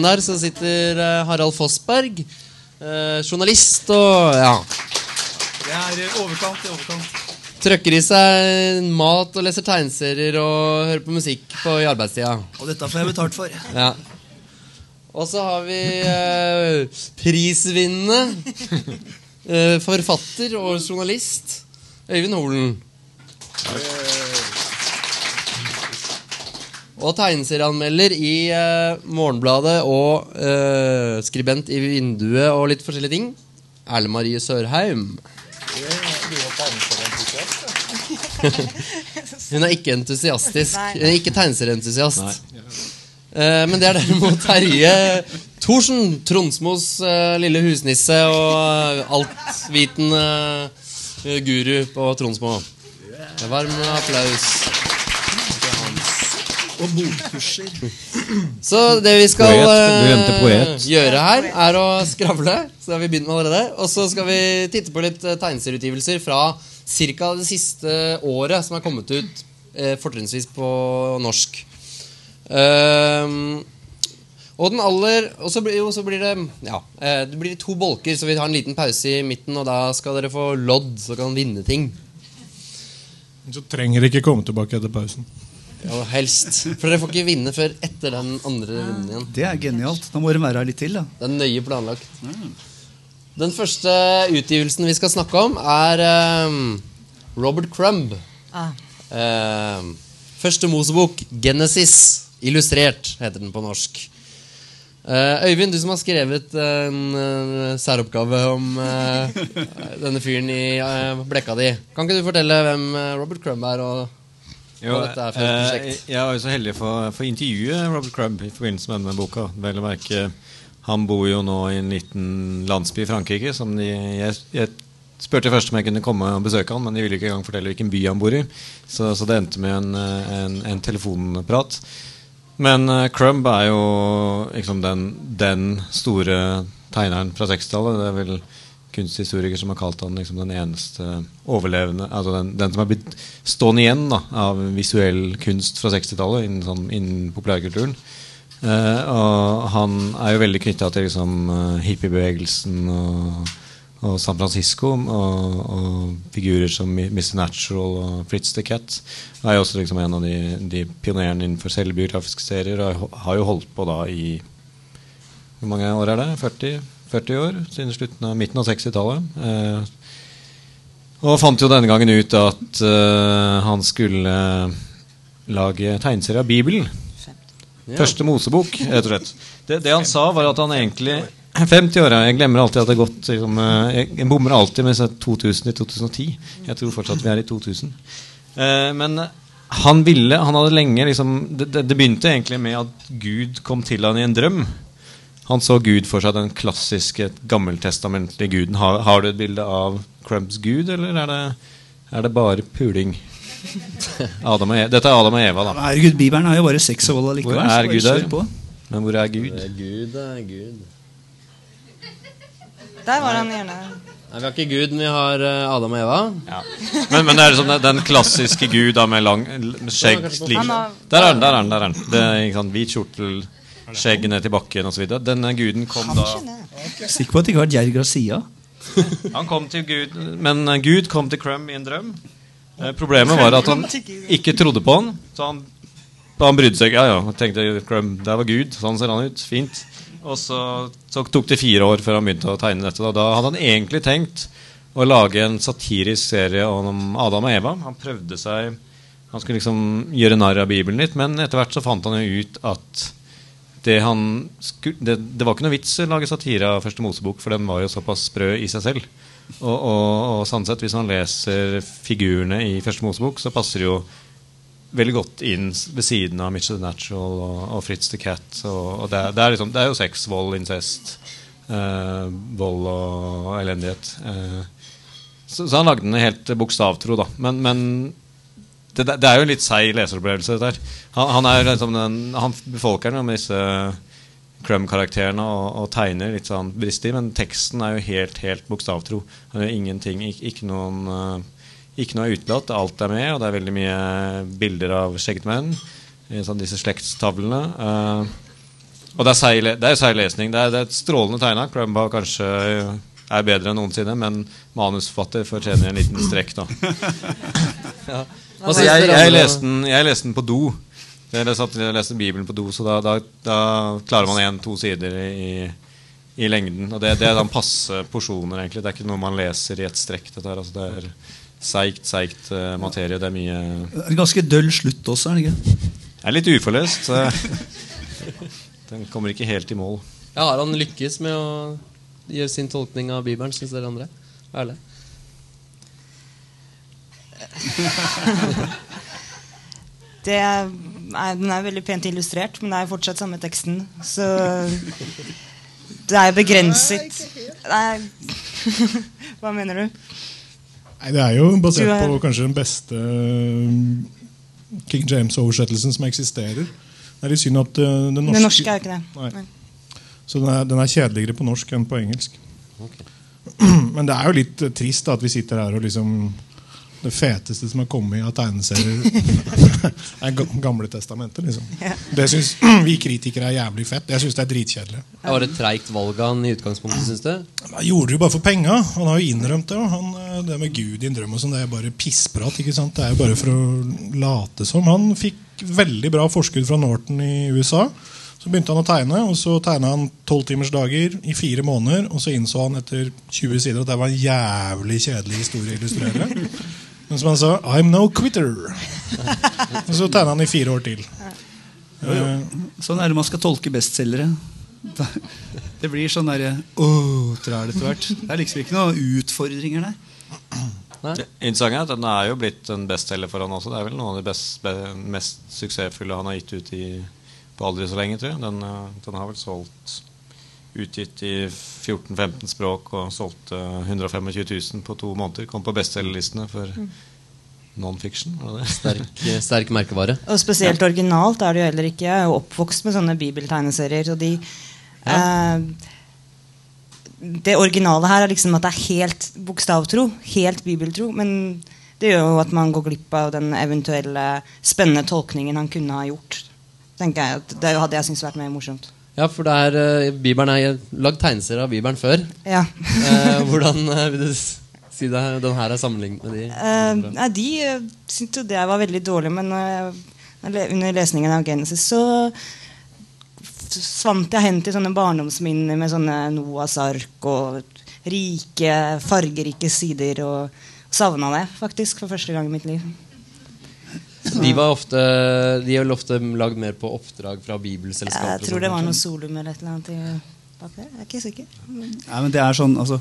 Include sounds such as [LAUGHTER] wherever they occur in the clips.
snippen der så sitter eh, Harald Fossberg. eh, journalist og ja. Det er i overkant i overkant. Trøkker i seg mat og leser tegneserier og hører på musikk på i arbeidstida. Og dette får jeg betalt for. Ja. Og så har vi eh, prisvinnende eh, forfatter og journalist Øyvind Holen. Og tegneserieanmelder i eh, Morgenbladet og eh, skribent i Vinduet og litt forskjellige ting. Erle Marie Sørheim. [LAUGHS] Hun er ikke entusiastisk. Hun er ikke tegneserieentusiast. Eh, men det er derimot Terje Thorsen, Tronsmos eh, lille husnisse og uh, altvitende eh, guru på Tronsmo. Varm applaus. Og bokkurser. Så det vi skal Poet. eh, poet. gjøre her, er å skravle. Så har vi begynt med allerede. Og så skal vi titte på litt eh, tegneserieutgivelser fra ca. det siste året som er kommet ut eh, fortrinnsvis på norsk. Ehm, og den aller Og så blir, jo, så blir det Ja, eh, det blir to bolker, så vi har en liten pause i midten, og da skal dere få lodd, så dere kan vinne ting. Så trenger dere ikke komme tilbake etter pausen. Ja, helst. For dere får ikke vinne før etter den andre runden igjen. Det er genialt. Da må dere være her litt til, da. Det er nøye planlagt. Den første utgivelsen vi skal snakke om, er um, Robert Crumb. Ah. Ehm, første Mosebok, Genesis. Illustrert, heter den på norsk. Uh, Øyvind, du som har skrevet en uh, særoppgave om eh, [LAUGHS] denne fyren i eh, blekka di. Kan ikke du fortelle hvem eh, Robert Crumb er? og Jo, eh, jeg var jo så heldig for få intervjue Robert Crumb i forbindelse med denne boka. Vel å merke, Han bor jo nå i en liten landsby i Frankrike. Som de, jeg, jeg spurte først om jeg kunne komme og besøke han, men de ville ikke engang fortelle hvilken by han bor i. Så, så det endte med en, en, en telefonprat. Men uh, Crumb er jo liksom den, den store tegneren fra 60-tallet. Det er vel kunsthistorikere som har kalt han liksom den eneste overlevende Altså den, den som er blitt stående igjen da, av visuell kunst fra 60-tallet innen, sånn, innen populærkulturen. Eh, og han er jo veldig knytta til liksom, eh, hippiebevegelsen og, og San Francisco. Og, og figurer som Mr. Natural og Fritz the Cat. Er jo også liksom en av de, de pionerene innenfor selvbiografiske serier. Og har jo holdt på da i Hvor mange år er det? 40? 40 år? Siden slutten av midten av 60-tallet. Eh, og fant jo denne gangen ut at eh, han skulle lage tegneserie av Bibelen. Første Mosebok, rett og slett. Det, det han sa, var at han egentlig 50 år. Jeg glemmer alltid at det har gått liksom, eh, Jeg, jeg bommer alltid med 2000 til 2010. Jeg tror fortsatt vi er i 2000. Eh, men han ville Han hadde lenge liksom det, det, det begynte egentlig med at Gud kom til han i en drøm. Han så Gud for seg, den klassiske gammeltestamentlige guden. Har, har du et bilde av Crumbs gud, eller er det, er det bare puling? Adam og Eva. Dette er Adam og Eva, da. Herregud, Bibelen har jo bare seks og vold allikevel. Hvor er Gud der? Men hvor er Gud? Er Gud, er Gud. Der var han gjerne. Nei, Vi har ikke Gud, men vi har eh, Adam og Eva. Men, men det er liksom den, den klassiske Gud da med lang med skjegg Der er den, der er den. der er den Det er ikke sant, Hvit kjortel, skjegg ned til bakken osv. Denne guden kom da Sikker på at det ikke var Geir Gracia? [LAUGHS] Han kom til Gud Men eh, Gud kom til Crum i en drøm. Eh, problemet var at han ikke trodde på han. Så han, han brydde seg. Ja, ja, tenkte Crum, der var Gud. Sånn ser han ut. Fint. Og så, så tok det fire år før han begynte å tegne dette. Da, da hadde han egentlig tenkt å lage en satirisk serie om Adam og Eva. Han prøvde seg Han skulle liksom gjøre narr av Bibelen litt, men etter hvert så fant han jo ut at det, han det, det var ikke noe vits å lage satire av Første Mosebok, for den var jo såpass sprø i seg selv. Og, og, og sånn hvis man leser figurene i Første Mosebok, så passer det jo veldig godt inn ved siden av Mitchell the Natural og, og Fritz the Cat. Og, det, det, er liksom, det er jo sex, vold, incest, eh, vold og elendighet. Eh, så, så han lagde den helt bokstavtro, da. Men, men det, det er jo en litt seig leseropplevelse. dette her. Han, han, er liksom den, han befolker den med disse Crumb-karakterene og, og tegner litt sånn bristig, men teksten er jo helt helt bokstavtro. Han gjør ingenting, ikke, ikke noen eh, ikke noe utelatt. Alt er med, og det er veldig mye bilder av skjegget menn. Sånn, disse slektstavlene. Uh, Og det er seig det er seig lesning. Det er, det er et strålende tegna. Crumb kanskje er bedre enn noensinne, men manusforfatter fortjener en liten strekk, da. [LAUGHS] Hva Altså, jeg, jeg, leste den, jeg leste den på do. Jeg satt jeg leste Bibelen på do, så da, da, da klarer man én-to sider i, i lengden. Og det, det er sånn passe porsjoner, egentlig. Det er ikke noe man leser i ett strekk. Dette her, altså, det er seigt, seigt uh, materie. Det er mye Det er en ganske døll slutt også, er det ikke? Det er litt uforløst. Så [LAUGHS] den kommer ikke helt i mål. Ja, har han lykkes med å gjøre sin tolkning av Bibelen, syns dere andre? Ærlig. [LAUGHS] Det er, den er veldig pent illustrert, men det er fortsatt samme teksten. Så det er begrenset. Nei, [LAUGHS] hva mener du? Nei, Det er jo basert er- på kanskje den beste øh, King James-oversettelsen som eksisterer. Det er litt synd at øh, den norske, Det norske er jo ikke det. Nei. Så den er, den er kjedeligere på norsk enn på engelsk. [CLEARS THROAT] Men det er jo litt trist da, at vi sitter her og liksom Det feteste som har kommet av tegneserier, [LAUGHS] er Gamle testamentet. Liksom. Ja. Det syns [CLEARS THROAT] vi kritikere er jævlig fett. Jeg syns det er dritkjedelig. Ja, var det treigt valg av han i utgangspunktet, syns du? Han gjorde det jo bare for penga. Han har jo innrømt det. Han, eh, det med Gud i en drøm og sånn, det er bare pissprat. ikke sant? Det er jo bare for å late som. Han fikk veldig bra forskudd fra Norton i USA. Så begynte han å tegne, og så tegna han tolvtimersdager i fire måneder. Og så innså han etter 20 sider at det var en jævlig kjedelig historie å illustrere. [LAUGHS] Men som han sa 'I'm no quitter'. Og så tegna han i fire år til. Eh, Sånn er det man skal tolke bestselgere. Det blir sånn derre Åh, trær etter hvert. Det er liksom ikke noen utfordringer der. Interessant er at Den er jo blitt en bestselger for han også. Det er vel noen av de best, mest suksessfulle han har gitt ut i, på aldri så lenge. tror jeg Den, eh, den har vel solgt utgitt i 14-15 språk og solgte 125 000 på to måneder. Kom på bestselgerlistene for non-fiction. var det det? Sterk, sterk merkevare. Og spesielt originalt er det jo heller ikke. Jeg er jo oppvokst med sånne bibeltegneserier. Og de, eh, det originale her er liksom at det er helt bokstavtro. Helt bibeltro. Men det gjør jo at man går glipp av den eventuelle spennende tolkningen han kunne ha gjort. tenker jeg at Det hadde jeg syntes vært mer morsomt. Ja, for det er, eh, Bibelen er lagd tegneserier av Bibelen før. Ja. [LAUGHS] Eh, hvordan eh, vil du si det, den her er sammenlignet med de? Eh, nei, de uh, syntes jo det var veldig dårlig, men eh, under lesningen av Genesis så svant jeg hen til sånne barndomsminner med sånne Noahs ark og rike, fargerike sider, og savna det faktisk for første gang i mitt liv. De var ofte De er vel ofte lagd mer på oppdrag fra Bibelselskapet. Jeg tror det var noe Solum eller et eller annet. Jeg er ikke sikker. Nei, men det er sånn, altså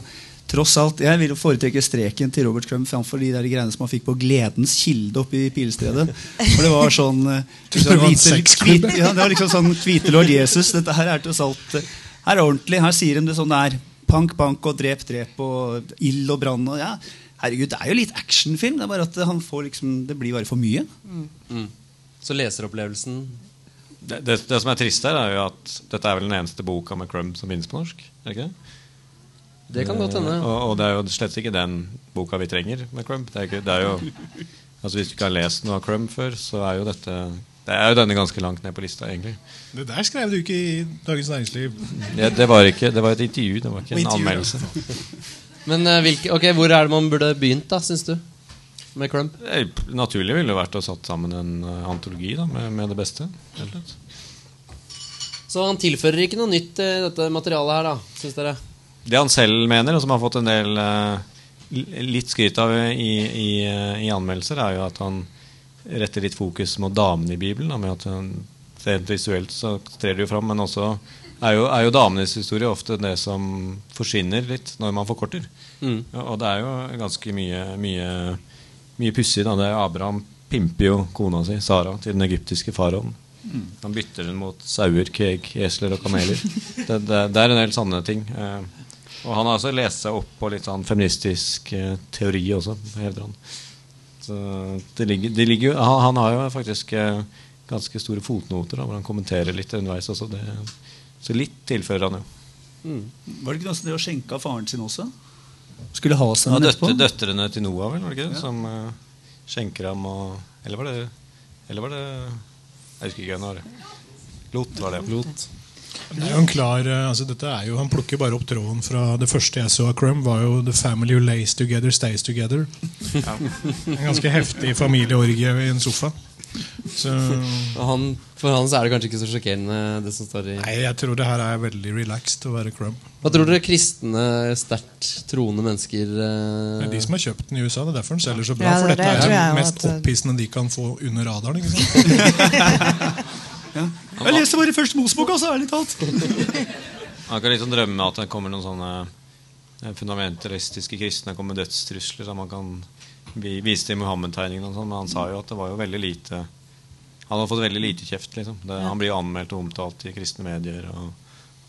Tross alt, Jeg vil foretrekke streken til Robert Crumb framfor de der greiene som han fikk på Gledens kilde oppe i Pilestredet. For det var sånn eh, [LAUGHS] Det var hvite- ja, Det var liksom sånn hvite lord Jesus. Dette her er tross alt eh, Her er ordentlig. Her sier de det sånn det er. Pank, bank og drep, drep og ild og brann. Og, ja. Herregud, det er jo litt actionfilm. Det er bare at han får liksom, det blir bare for mye. Mm. Så leseropplevelsen Det, det, det som er trist her, er jo at dette er vel den eneste boka med Crumb som finnes på norsk. Er det ikke det? Det kan godt hende. Eh, Og, og det er jo slett ikke den boka vi trenger med Crumb. Det er, ikke, det er jo, altså Hvis du ikke har lest noe av Crumb før, så er jo dette Det er jo denne ganske langt ned på lista, egentlig. det der skrev du ikke i Dagens Næringsliv. Ja, det, var, ikke, det var et intervju, det var ikke en anmeldelse. [LAUGHS] Men eh, hvilke, okay, hvor er det man burde begynt, da, syns du? Med Crump? Eh, Naturlig ville det vært å satt sammen en eh, antologi da, med, med det beste. Så han tilfører ikke noe nytt i dette materialet her, da, syns dere? Det han selv mener, og som har fått en del litt skryt av i, i, i anmeldelser, er jo at han retter litt fokus mot damene i Bibelen. Da, med at hun, visuelt så trer det jo fram, men også er jo, er jo damenes historie ofte det som forsvinner litt når man forkorter. Mm. Og det er jo ganske mye, mye, mye pussig. Abraham pimper jo kona si, Sara, til den egyptiske faraoen. Han bytter den mot sauer, keg, esler og kameler. [LAUGHS] Det, det, det er en del sanne ting. Eh, og han har også lest seg opp på litt sånn feministisk eh, teori også, hevder han. Så det ligger, det ligger han har jo faktisk eh, ganske store fotnoter da, hvor han kommenterer litt underveis også. Det, så litt tilfører han jo. Mm. Var det ikke noe som det å skjenke av faren sin også? Skulle ha seg Ja, med døtre, etterpå? døtrene til Noah, vel, var det ikke det? Som uh, skjenker ham og Eller var det Eller var det Jeg husker ikke hvem det var. Lot var det. Lot. Det er jo en klar, eh, altså dette er jo, Han plukker bare opp tråden fra det første jeg så av Crum, var jo 'The family who lays together, stays together'. En ganske heftig familieorgie i en sofa. Så Han, for han så er det kanskje ikke så sjokkerende, det som står i nei, jeg tror det her er veldig relaxed å være Crumb. Hva tror dere kristne, sterkt troende mennesker Det er de som har kjøpt den i USA. Det er derfor den selger så bra. Ja, for dette det er det mest at- opphissende de kan få under radaren. ikke sant? [LAUGHS] Jeg leste bare første Mosebok, altså, ærlig talt. Man kan liksom drømme at det kommer noen sånne eh, fundamentalistiske kristne kommer med dødstrusler. Så man kan vi- viste i Muhammed-tegningene og sånn, men han sa jo at det var jo veldig lite Han har fått veldig lite kjeft, liksom. Det, Han blir jo anmeldt og omtalt i kristne medier og,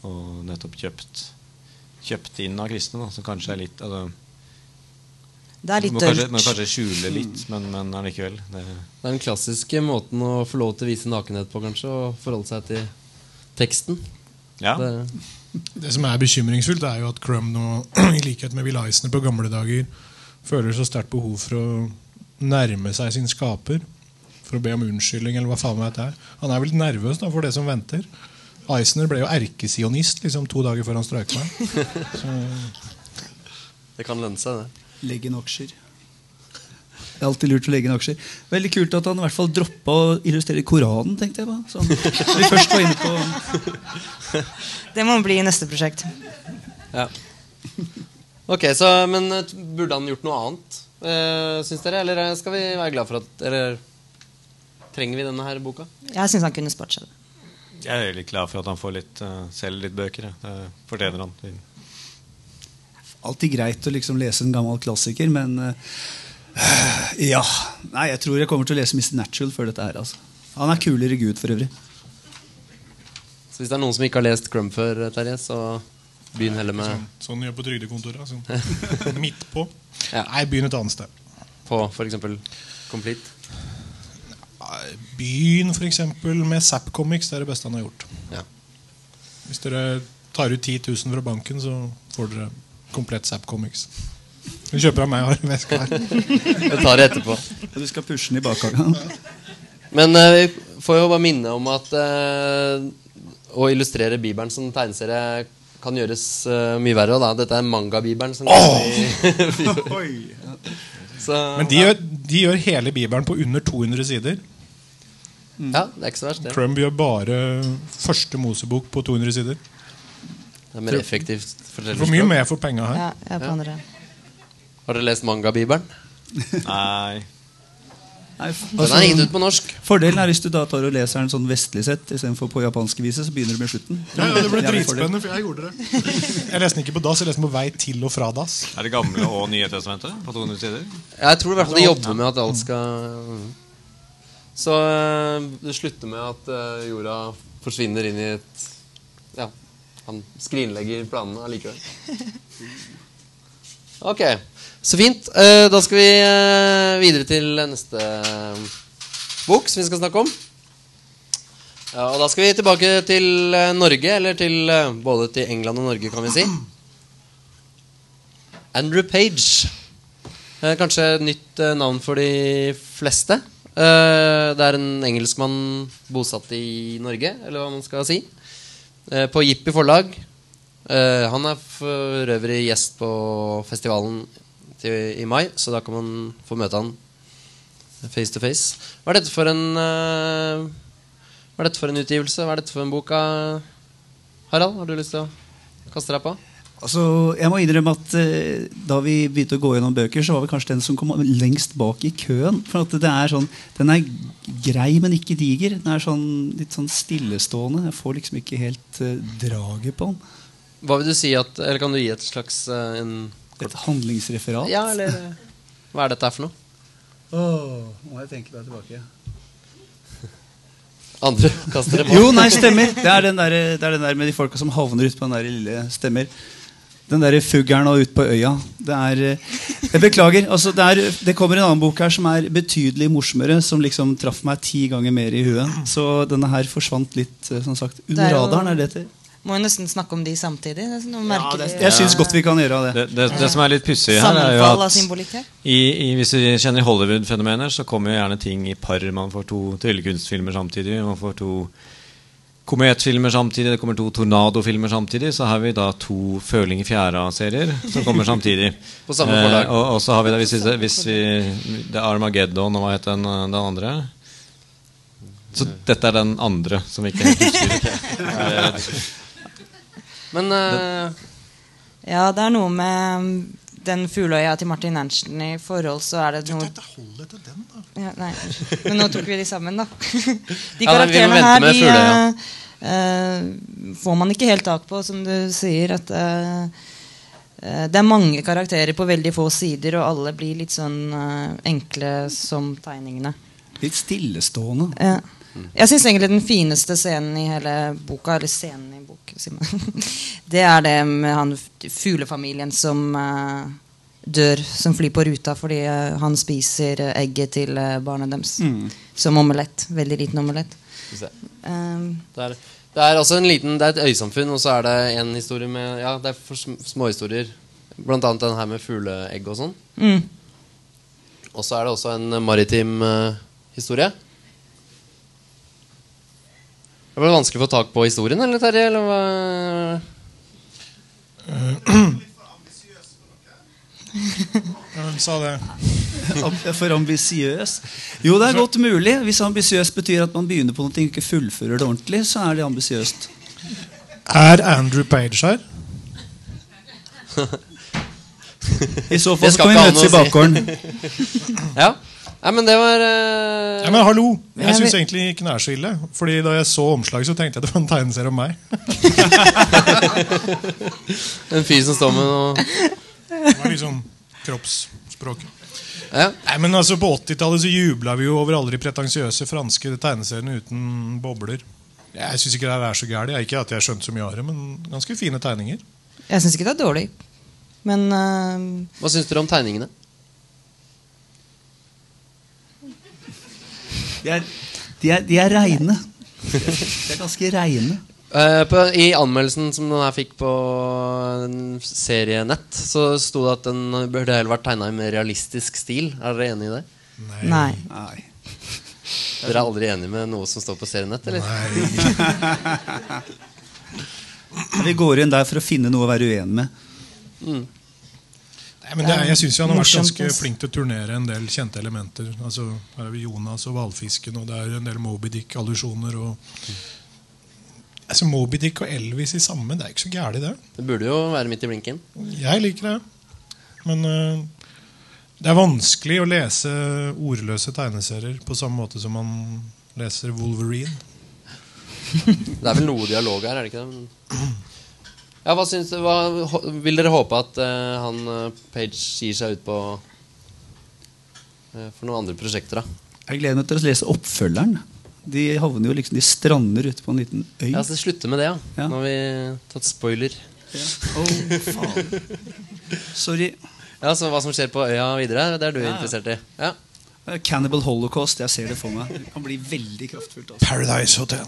og nettopp kjøpt Kjøpt inn av kristne, da, som kanskje er litt altså, Det er litt må, kanskje, må kanskje skjule litt, men, men allikevel. Det, Det er den klassiske måten å få lov til å vise nakenhet på, kanskje. Og forholde seg til teksten. ja. Det, Det som er bekymringsfullt, er jo at Crumb nå, [CLEARS THROAT] i likhet med Will Eisner på gamle dager, føler så sterkt behov for å nærme seg sin skaper. For å be om unnskyldning, eller hva faen vet jeg. Han er vel nervøs da, for det som venter. Eisner ble jo erkesionist liksom, to dager før han strøyk meg. [LAUGHS] det kan lønne seg, det. Legge inn aksjer. Det er alltid lurt å legge inn aksjer. Veldig kult at han i hvert fall droppa å illustrere Koranen. tenkte jeg. Sånn. Vi først var inne på Det må bli neste prosjekt. Ja. Ok, så, Men eh, burde han gjort noe annet, uh, syns dere? Eller eh, skal vi være glad for at Eller trenger vi denne her boka? Jeg syns han kunne spart seg det. Jeg er litt glad for at han får litt, uh, selv litt bøker. ja. Det fortjener han. Alltid greit å liksom lese en gammel klassiker, men uh, Ja. Nei, jeg tror jeg kommer til å lese Mr. Natural før dette her. altså. Han er kulere gud for øvrig. Så hvis det er noen som ikke har lest Crumb før, eh, Terje, så begynn heller med Sånn, sånn gjør på trygdekontoret. Sånn. [LAUGHS] Midt på. Ja. Nei, begynn et annet sted. på f.eks. Complete. Begynn f.eks. med Zapp Comics. Det er det beste han har gjort. Ja. Hvis dere tar ut 10 000 fra banken, så får dere komplett Zapp Comics. Du kjøper av meg, har en veske her. Jeg tar det etterpå. Og du skal pushe den i bakhagen. [LAUGHS] Men eh, vi får jo bare minne om at eh, å illustrere Bibelen som tegneserie kan gjøres uh, mye verre. Da. Dette er manga-bibelen. som [LAUGHS] Så, Men de gjør, de gjør hele Bibelen på under 200 sider. Ja, det er ikke så verst, det. Crumb gjør bare første Mosebok på 200 sider. Det er mer effektivt Du får mye mer for penga her. Ja, jeg planer det. Har dere lest manga-bibelen? [LAUGHS] Nei. Den er gitt ut på norsk. Fordelen er hvis du da tar og leser den sånn vestlig sett istedenfor på japanske viset, så begynner du med slutten. Ja, ja, Det ble dritspennende, for jeg gjorde det. Jeg leste den ikke på dass, jeg leste den på vei til og fra dass. Er det gamle og Nye testamentet på 200 sider? Jeg tror i hvert fall de jobber med at alt skal Så eh, det slutter med at eh, jorda forsvinner inn i et Ja, han skrinlegger planene allikevel. Ok, så fint. Eh, Da skal vi eh, videre til neste bok som vi skal snakke om. Og Da skal vi tilbake til eh, Norge, eller til eh, både til England og Norge, kan vi si. Andrew Page. Eh, Kanskje et nytt eh, navn for de fleste. Eh, Det er en engelskmann bosatt i Norge, eller hva man skal si. Eh, På Jippi forlag. Eh, Han er for øvrig gjest på festivalen til, i mai, så da kan man få møte han face to face. Hva er dette for en uh, Hva er dette for en utgivelse? Hva er dette for en bok? av- Harald, har du lyst til å kaste deg på? Altså, jeg må innrømme at uh, Da vi begynte å gå gjennom bøker, så var vi kanskje den som kom lengst bak i køen. For at det er sånn, Den er grei, men ikke diger. Den er sånn, litt sånn stillestående. Jeg får liksom ikke helt uh, draget på den. Hva vil du si at Eller kan du gi et slags uh, en Et handlingsreferat. Ja, eller eh, Hva er dette her for noe? Oh, må jeg tenke meg tilbake. [LAUGHS] Andre kaster det bak Jo, nei, stemmer. Det er den der, det er den der med de folka som havner ute på den der lille stemmer. Den der fuglen og ut på øya. Det er eh, Jeg beklager. Altså, det, er, det kommer en annen bok her som er betydelig morsommere, som liksom traff meg ti ganger mer i huet. Så denne her forsvant litt, eh, som sagt, under er radaren. er det heter? Må jo nesten snakke om de samtidig. Det er sånn noe Ja, det, jeg syns godt vi kan gjøre det. Det, det, det som er litt pussig her, er jo at i, i, hvis du kjenner Hollywood-fenomener, så kommer jo gjerne ting i par. Man får to tryllekunstfilmer samtidig. Man får to kometfilmer samtidig, det kommer to tornadofilmer samtidig, så har vi da to Føling i fjæra-serier som kommer samtidig. [LAUGHS] På samme forlag. Eh, og, og så har vi da, hvis vi, hvis vi Det er Armageddon, og hva het den, den andre? Så dette er den andre som vi ikke helt husker. [LAUGHS] [LAUGHS] Men uh... Ja, det er noe med den fugleøya til Martin Ernsten i forhold, så er det noe Dette holder til den, da. ja, Nei, men nå tok vi de sammen, da. [LAUGHS] De karakterene ja, her, de uh, får man ikke helt tak på, som du sier. At eh, eh, det er mange karakterer på veldig få sider, og alle blir litt sånn enkle som tegningene. Litt stillestående. Ja. Jeg syns egentlig den fineste scenen i hele boka, eller scenen i bok, [LAUGHS] det er det med han fuglefamilien som uh, dør, som flyr på ruta fordi uh, han spiser uh, egget til barnet deres. Som omelett. Veldig liten omelett. Um, Det er, det er altså en liten Det er et øysamfunn, og så er det en historie med Ja, det er for sm- småhistorier. Blant annet den her med fugleegg og sånn. mm. Og så er det også en maritim historie. Det ble vanskelig å få tak på historien, eller Terje? Eller hva? Ja, Hvem sa det? For ambisiøs. Jo, det er godt mulig. Hvis ambisiøs betyr at man begynner på noe og ikke fullfører det ordentlig, så er det ambisiøst. Er Andrew Page her? I så fall så kan vi møtes i si. bakgården. Ja. Nei, men det var uh... Ja, men hallo! Jeg syns egentlig ikke den er så ille. Fordi Da jeg så omslaget, så tenkte jeg det var en tegneserie om meg. [LAUGHS] en fyr som står med noe Det var liksom kroppsspråket. ja. Nei, men altså På 80-tallet så jubla vi jo over alle de pretensiøse franske tegneseriene uten bobler. Jeg syns ikke det er så gærent. Ikke at jeg skjønte så mye av det, men ganske fine tegninger. Jeg syns ikke det er dårlig. Men uh... Hva syns dere om tegningene? De er, de er, de er reine. De er ganske reine. Uh, på, I anmeldelsen som den her fikk på serienett, så sto det at den burde heller vært tegna i mer realistisk stil. Er dere enig i det? nei. Nei. Dere er aldri enig med noe som står på serienett? eller? Nei. [LAUGHS] Vi går inn der for å finne noe å være uenig med. Nei, men det er, jeg syns han har vært ganske flink til å turnere en del kjente elementer. Altså, Her har vi Jonas og hvalfisken, og det er en del Moby Dick-allusjoner. og Altså, Moby Dick og Elvis i samme, det er ikke så gærent, det. Det burde jo være midt i blinken. Jeg liker det. Men uh, det er vanskelig å lese ordløse tegneserier på samme måte som man leser Wolverine. Det er vel noe dialog her, er det ikke det? [CLEARS THROAT] Ja, hva syns du, hva, Vil dere håpe at uh, han eh, Page gir seg ut på uh, for noen andre prosjekter, da? Jeg gleder meg til å lese oppfølgeren. De havner jo liksom, de strander ute på en liten øy. Ja, så Slutte med det, ja. Ja. Nå har vi tatt spoiler. Å, faen. [LAUGHS] Sorry. Ja, så Hva som skjer på øya videre, det er du Ja. interessert i? Ja. Eh, Cannibal Holocaust. Jeg ser det for meg. Det kan bli veldig kraftfullt. Også. Paradise Hotel.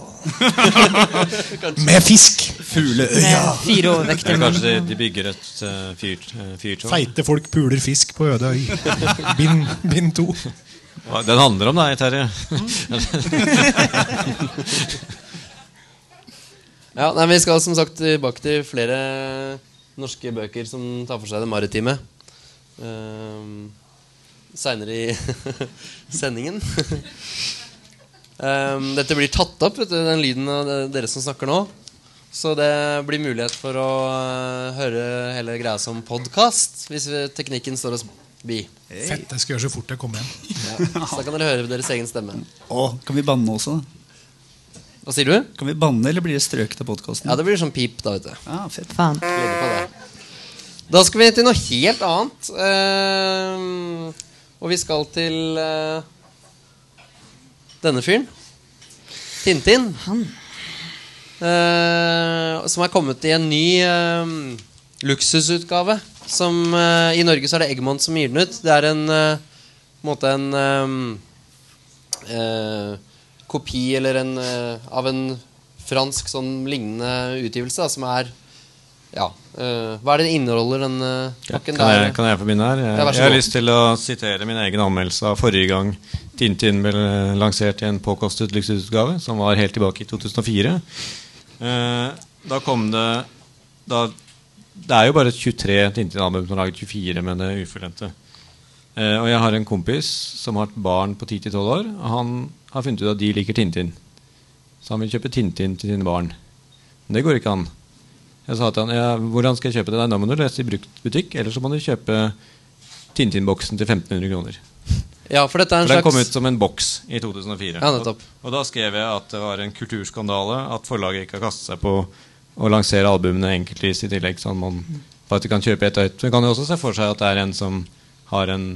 [LAUGHS] Med fisk! Fugleøya. Eller overvektige menn. kanskje de, bygger et uh, fyr, fyrtårn? Feite folk puler fisk på øde øy. Bind, bind to. Den handler om deg, Terje. [LAUGHS] Ja, nei, Vi skal som sagt tilbake til flere norske bøker som tar for seg det maritime. Um, Seinere i [LAUGHS] sendingen. um, dette blir tatt opp, vet du, den lyden av dere som snakker nå. Så det blir mulighet for å uh, høre hele greia som podkast hvis vi, teknikken står oss bi. Fett. Jeg skal gjøre så fort jeg kommer hjem. Ja. Så da kan dere høre deres egen stemme. Åh, kan vi banne også? da? Hva sier du? Kan vi banne, eller blir det strøket av podkasten? Ja, det blir sånn pip, da, vet du. Ah, fett. Faen. Legge på det. Da skal vi til noe helt annet. Ehm, og vi skal til uh, denne fyren. Tintin. Han. Eh, som er kommet i en ny uh, luksusutgave. Som I Norge så er det Egmont som gir den ut. Det er en måte en um, kopi eller en, av en fransk sånn lignende utgivelse, da, som er Ja. Eh, hva er det den inneholder, den uh, pakken? Kan jeg, kan jeg få begynne her? Jeg, Ja, jeg har lyst til å sitere min egen anmeldelse av forrige gang Tintin ble lansert i en påkostet luksusutgave, som var helt tilbake i 2004. Uh, da kom det da, Det er jo bare 23 Tintin-album som har laget 24 med det ufullendte. Eh, og jeg har en kompis som har et barn på 10-12 år. Og han har funnet ut at de liker Tintin. Så han vil kjøpe Tintin til sine barn. Men det går ikke an. Jeg sa til han ja, hvordan skal jeg kjøpe det? Nei, Da må du lese i bruktbutikk, eller så må du kjøpe Tintin-boksen til 1500 kroner. Ja, for dette er en For den kom ut som en boks i 2004. Ja. Og, og da skrev jeg at det var en kulturskandale at forlaget ikke har kastet seg på å lansere albumene enkeltvis i tillegg, sånn man faktisk kan kjøpe ett og ett. Men kan jo også se for seg at det er en som har en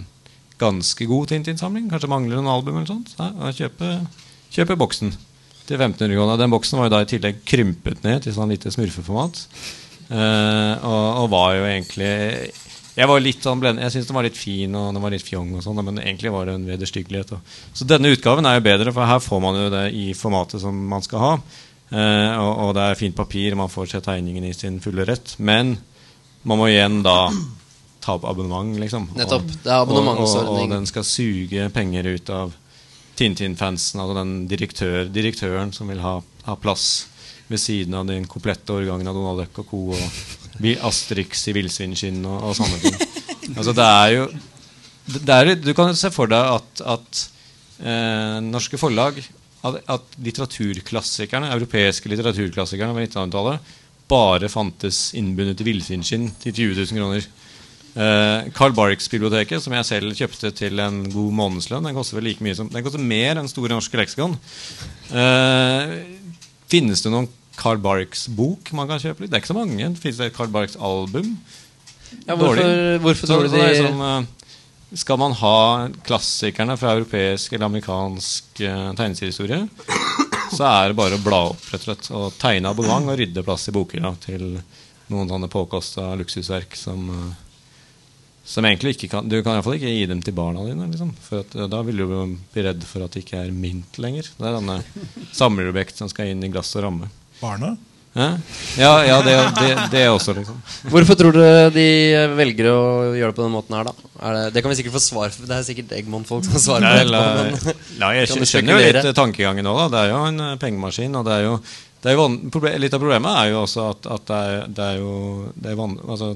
ganske god Tintin-samling, kanskje mangler noen album eller sånt. Ja, kjøpe, kjøpe boksen til 1500 kroner. Den boksen var jo da i tillegg krympet ned til sånn lite smurfeformat. Uh, og, og var jo egentlig Jeg var litt sånn blend, Jeg syntes den var litt fin og den var litt fjong, og sånn men egentlig var det en vederstyggelighet. Så denne utgaven er jo bedre, for her får man jo det i formatet som man skal ha. Uh, og, og det er fint papir, man får se tegningen i sin fulle rett. Men man må igjen da ta opp abonnement, liksom. Nettopp. Det er Og, og, og den skal suge penger ut av Tintin-fansen, altså den direktør, direktøren som vil ha, ha plass ved siden av den komplette årgangen av Donald Duck og co. og Asterix i villsvinskinn og, og sånne ting. Altså det er jo det er, Du kan se for deg at, at eh, norske forlag at, at litteraturklassikerne, europeiske litteraturklassikerne på 1900-tallet bare fantes innbundet i villsvinskinn til 20 000 kroner. Eh, Carl Barks-biblioteket, som jeg selv kjøpte til en god månedslønn, den koster vel like mye som Den koster mer enn Store norske leksikon. Uh, finnes det noen Carl Barks-bok man kan kjøpe? Det er ikke så mange. Finnes det et Carl Barks-album? Ja, hvorfor, Dårlig. hvorfor Så- du så sånn, eh, Skal man ha klassikerne fra europeisk eller amerikansk uh, tegneseriehistorie, så er det bare å bla opp rett og slett og tegne abonnement og rydde plass i bokhylla til noen sånne påkosta luksusverk som eh, som egentlig ikke kan Du kan iallfall ikke gi dem til barna dine. Liksom, for at, da vil du bli redd for at det ikke er mynt lenger. Det er denne samlerobjekt som skal inn i glass og ramme. Barna? Ja, ja det, det, det også, liksom. Hvorfor tror dere de velger å gjøre det på den måten her, da? Er det, det kan vi sikkert få svar for. Det er sikkert Eggmond-folk som svarer svar på det. etterpå, men- la, jeg [LAUGHS] skjønner jo litt tankegangen nå. Da. Det er jo en eh, pengemaskin. Og det er jo, det er jo litt av problemet er jo også at, at det, er, det er jo det er van, altså,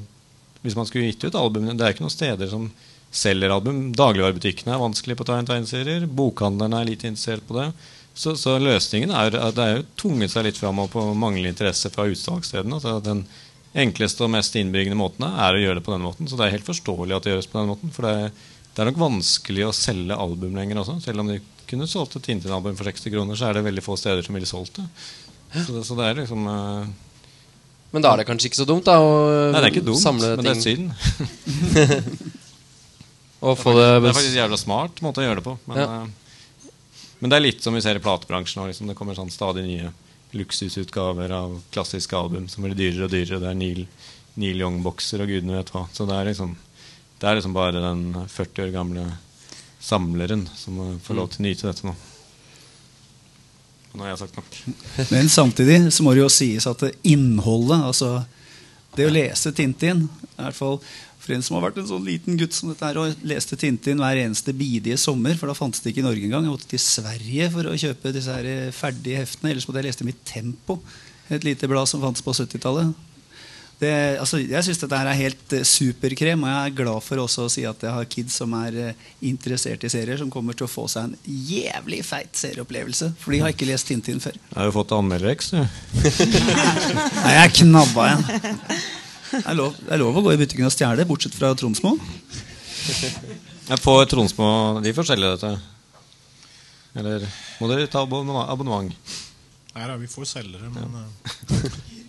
Hvis man skulle gitt ut albumene Det er ikke noen steder som selger album. Dagligvarebutikkene er vanskelig på å ta inn tegneserier. Bokhandlerne er lite interessert på det. Så, så løsningen er at det er jo tvunget seg litt fram og på manglende interesse fra utsalgsstedene. Altså, den enkleste og mest innbringende måten er å gjøre det på denne måten. Så det er helt forståelig at det gjøres på denne måten. For det er, det er nok vanskelig å selge album lenger også. Selv om de kunne solgt et Tintin-album for 60 kroner, så er det veldig få steder som ville solgt det. Så det, så det er liksom eh, Men da er det kanskje ikke så dumt, da? Å Nei, det er ikke dumt, samle men det er ting synd. [LAUGHS] og få Det det, er faktisk jævla smart måte å gjøre det på. Men, Ja. eh, men det er litt som vi ser i platebransjen. Liksom. Det kommer sånn stadig nye luksusutgaver av klassiske album som blir dyrere og dyrere. Det er Neil, Neil Young-bokser og gudene vet hva. Så det er liksom Det er liksom bare den 40 år gamle samleren som får lov til å nyte dette nå. Nå har jeg sagt nok. Men samtidig så må det jo sies at innholdet, altså det å lese Tintin i hvert fall For en som har vært en sånn liten gutt som dette her og leste Tintin hver eneste bidige sommer, for da fantes det ikke i Norge engang. Jeg måtte til Sverige for å kjøpe disse her ferdige heftene. Ellers måtte jeg lese dem i Tempo, et lite blad som fantes på 70-tallet. Det, altså, jeg syns dette her er helt eh, superkrem, og jeg er glad for også å si at jeg har kids som er eh, interessert i serier, som kommer til å få seg en jævlig feit serieopplevelse. For de har ikke lest Tintin før. Jeg har jo fått anmeldereks, du. [LAUGHS] Nei, jeg knabba en. Det er, lov, det er lov å gå i butikken og stjele, bortsett fra Tromsmo. Jeg får Tromsmo De får selge dette. Eller må dere ta abonnement? Nei da, vi får selgere, men eh, [LAUGHS]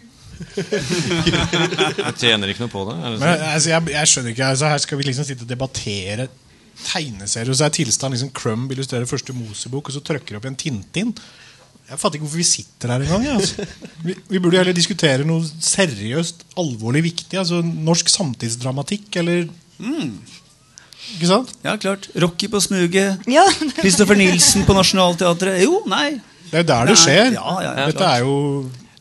Jeg [LAUGHS] tjener ikke noe på det. Det Men sånn? altså, jeg, jeg skjønner ikke altså, Her skal vi liksom sitte og debattere tegneserier, og så er tilstanden liksom Crumb illustrerer første Mosebok, og så trykker de opp igjen Tintin. Jeg fatter ikke hvorfor vi sitter her engang. Altså. Vi, vi burde heller diskutere noe seriøst, alvorlig viktig. Altså norsk samtidsdramatikk, eller Ikke sant? Ja, klart. Rocky på smuget. Ja, Christopher Nielsen på Nationaltheatret. Jo, nei. Det er jo der det skjer. ja, ja, ja, Dette klart. er jo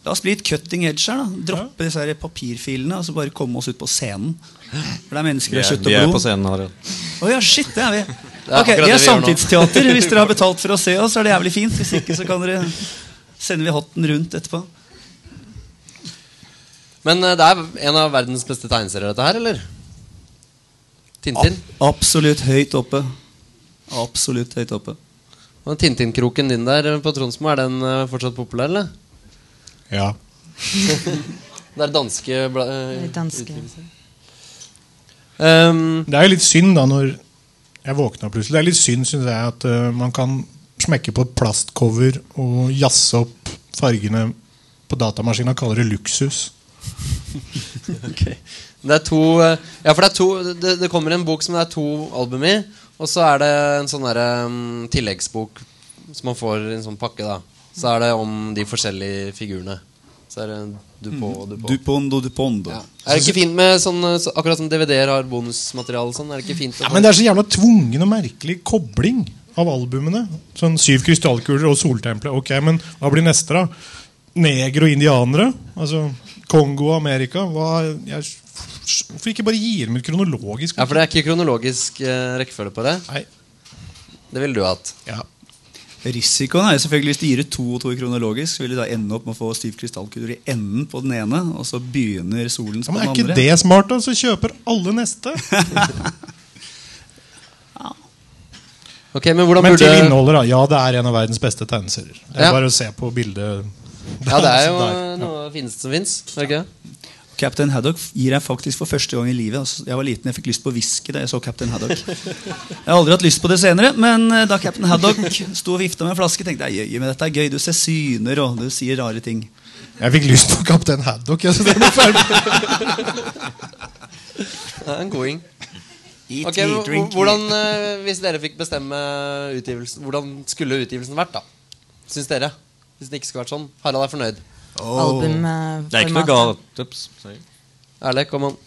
La oss bli litt cutting edge her. da Droppe disse her papirfilene og så bare komme oss ut på scenen. For det er mennesker av kjøtt og vi er på scenen Harald. Oh, ja, shit, det er vi. Ok, Vi er samtidsteater. Hvis dere har [LAUGHS] betalt for å se oss, så er det jævlig fint. Hvis ikke, så kan dere sender vi hotten rundt etterpå. Men eh, det er en av verdens beste tegneserier, dette her, eller? Tintin. Absolutt høyt oppe. Absolutt høyt oppe. Og Tintin-kroken din der eh, på Tronsmo, er den eh, fortsatt populær, eller? Ja. [LAUGHS] Det er danske bla Litt danske. Um, Det er jo litt synd da når jeg våkna plutselig. Det er litt synd, syns jeg, at uh, man kan smekke på et plastcover og jazze opp fargene på datamaskina og kalle det luksus. [LAUGHS] okay. Det er to eh, Ja, for det er to det, det kommer en bok som det er to album i, og så er det en sånn derre um, tilleggsbok som man får i en sånn pakke, da. Så er det om de forskjellige figurene. Så er det Dupont og Dupont. Dupondo, dupondo. Ja. Er det ikke fint med sånn så, Akkurat som DVD-er har bonusmateriale sånn? Er det ikke fint å Ja, men det er så jævla tvungen og merkelig kobling av albumene. Sånn Syv krystallkuler og Soltempelet. Ok, men hva blir neste, da? Neger og indianere? Altså Kongo og Amerika? Hva, jeg, hvorfor ikke bare gir dem ut kronologisk? Ja, for det er ikke kronologisk eh, rekkefølge på det. Nei, Det ville du hatt. ja. Risikoen er jo selvfølgelig Hvis de gir ut to og to kronologisk, så vil de da ende opp med å få stiv krystallkuler i enden på den ene, og så begynner solen som ja, andre men Er ikke det smart, da? Så kjøper alle neste. [LAUGHS] Ok, Men hvordan Men burde til innholdet, da. Ja, det er en av verdens beste tegneserier. Det er Ja. bare å se på bildet. Ja, det er [LAUGHS] jo noe av det fineste som fins. Captain Haddock gir jeg faktisk for første gang i livet. Altså, jeg var liten, jeg fikk lyst på whisky da jeg så Captain Haddock. Jeg har aldri hatt lyst på det senere, men eh, da Captain Haddock sto og vifta med en flaske, tenkte jeg jøye, men dette er gøy. Du ser syner, og du sier rare ting. Jeg fikk lyst på Kaptein Haddock. Jeg, så det er [LAUGHS] en goding. Eat Ok, me, men drink hvor- hvordan, eh, Hvis dere fikk bestemme utgivelsen, hvordan skulle utgivelsen vært, da? Syns dere? Hvis det ikke skulle vært sånn. Harald er fornøyd. Albumformatet. Det er ikke noe galt. Ups, sorry. Kom an.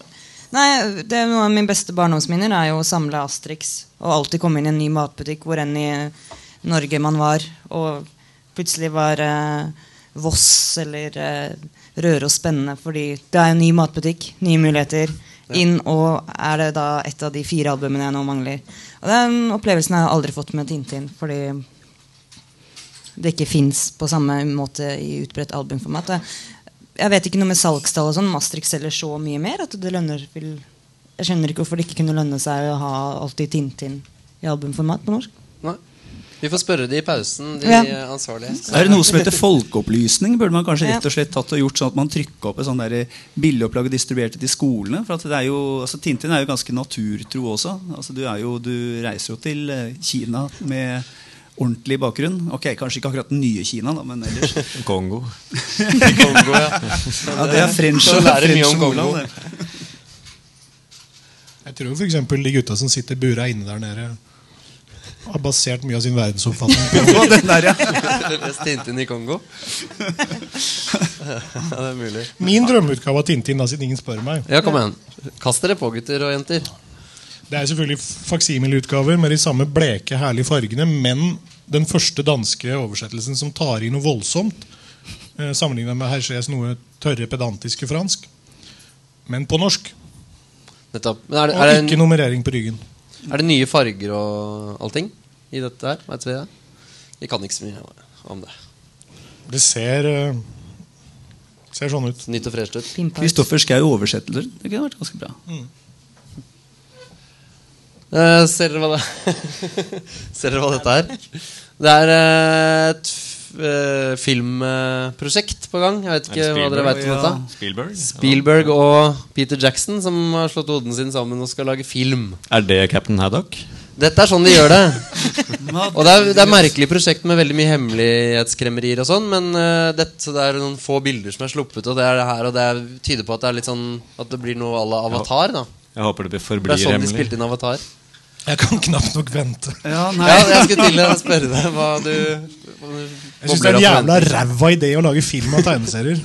Nei, det er Noe av mine beste barndomsminner er jo å samle Asterix og alltid komme inn i en ny matbutikk hvor enn i Norge man var, og plutselig var eh, Voss eller eh, Røros spennende fordi det er en ny matbutikk, nye muligheter. Inn, og er det da et av de fire albumene jeg nå mangler. Og Den opplevelsen har jeg aldri fått med Tintin, fordi det ikke fins på samme måte i utbredt albumformat. Jeg vet ikke noe med salgstall og sånn. Mastrix selger så mye mer at det lønner vil Jeg skjønner ikke hvorfor det ikke kunne lønne seg å ha alltid Tintin i albumformat på norsk. Nei. Vi får spørre de i pausen, de Ja. ansvarlige. Er det noe som heter folkeopplysning? Burde man kanskje rett og slett tatt og gjort sånn at man trykker opp et sånn der bildeopplag og distribuerte til skolene? For at det er jo, altså Tintin er jo ganske naturtro også. Altså du, er jo, du reiser jo til eh, Kina med ordentlig bakgrunn. Ok, Kanskje ikke akkurat den nye Kina, da, men ellers. [LAUGHS] Kongo. [LAUGHS] Kongo, ja. Ja, det er French å og lære mye om Kongo. Jeg tror f.eks. de gutta som sitter bura inne der nede, har basert mye av sin verdensoppfatning på [LAUGHS] den der, ja. Tintin i Kongo? ja, det er mulig. min drømmeutgave av Tintin, da, siden ingen spør meg. Ja, kom igjen. Kast dere på, gutter og jenter. Det er selvfølgelig faksimileutgaver med de samme bleke, herlige fargene, men den første danske oversettelsen som tar i noe voldsomt, sammenligna sammenlignet med Hergés noe tørre, pedantiske fransk. Men på norsk. Nettopp. Men er, det, Og er, ikke nummerering på ryggen. er det nye farger og allting i dette her? Vet vi det? Vi kan ikke så mye om det. Det ser, eh, ser sånn ut. Nytt og fresht ut. Kristoffer Schou oversetter. Det kunne vært ganske bra. Eh, ser dere hva det [LAUGHS] Ser dere hva dette er? Det er eh, et eh, filmprosjekt på gang. Jeg vet ikke hva dere vet om Ja. dette. Spielberg? Spielberg og Peter Jackson som har slått hodene sine sammen og skal lage film. Er det Captain Haddock? Dette er sånn de gjør det. [LAUGHS] Og det er, det er merkelig prosjekt med veldig mye hemmelighetskremmerier og sånn, men eh, dette, det er noen få bilder som er sluppet, og det er det her, og det er, tyder på at det er litt sånn At det blir noe à la Avatar. da Jeg håper det Det forblir er sånn de spilte inn Avatar. Jeg kan knapt nok vente. Ja, nei. Ja, jeg skulle til å spørre deg hva du, hva du Jeg syns det er en jævla ræva idé å lage film av tegneserier.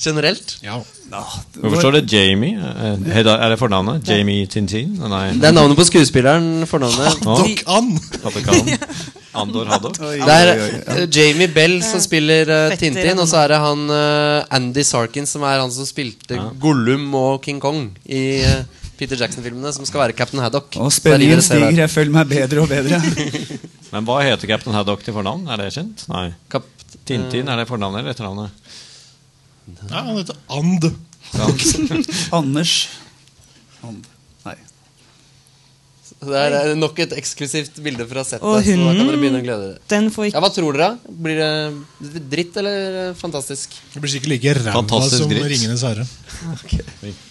Generelt? Ja. Hvorfor står det Jamie? Eh, Er det fornavnet? Jamie Tintin? Nei. Det er navnet på skuespilleren. Fornavnet. [LAUGHS] Haddock Ann! Haddock Andor Haddock. Det er eh, Jamie Bell som spiller uh, Tintin, og så er det han uh, Andy Sarkin, som er han som spilte Gollum og King Kong i eh, Peter Jackson-filmene, som skal være Captain Haddock. Og spenningen stiger. Jeg føler meg bedre og bedre. [LAUGHS] Men hva heter Captain Haddock til fornavn? Er det kjent? Nei. Kap Tintin, er det fornavnet eller etternavnet? Nei, han heter And. [LAUGHS] Anders And. Nei. Det er eh, nok et eksklusivt bilde fra settet. Og Så da kan dere begynne å glede dere. Den får ikke... Ja, Hva tror dere? Blir det dritt eller eh, fantastisk? Det blir sikkert like ræva som dritt. Ringenes herre. [LAUGHS]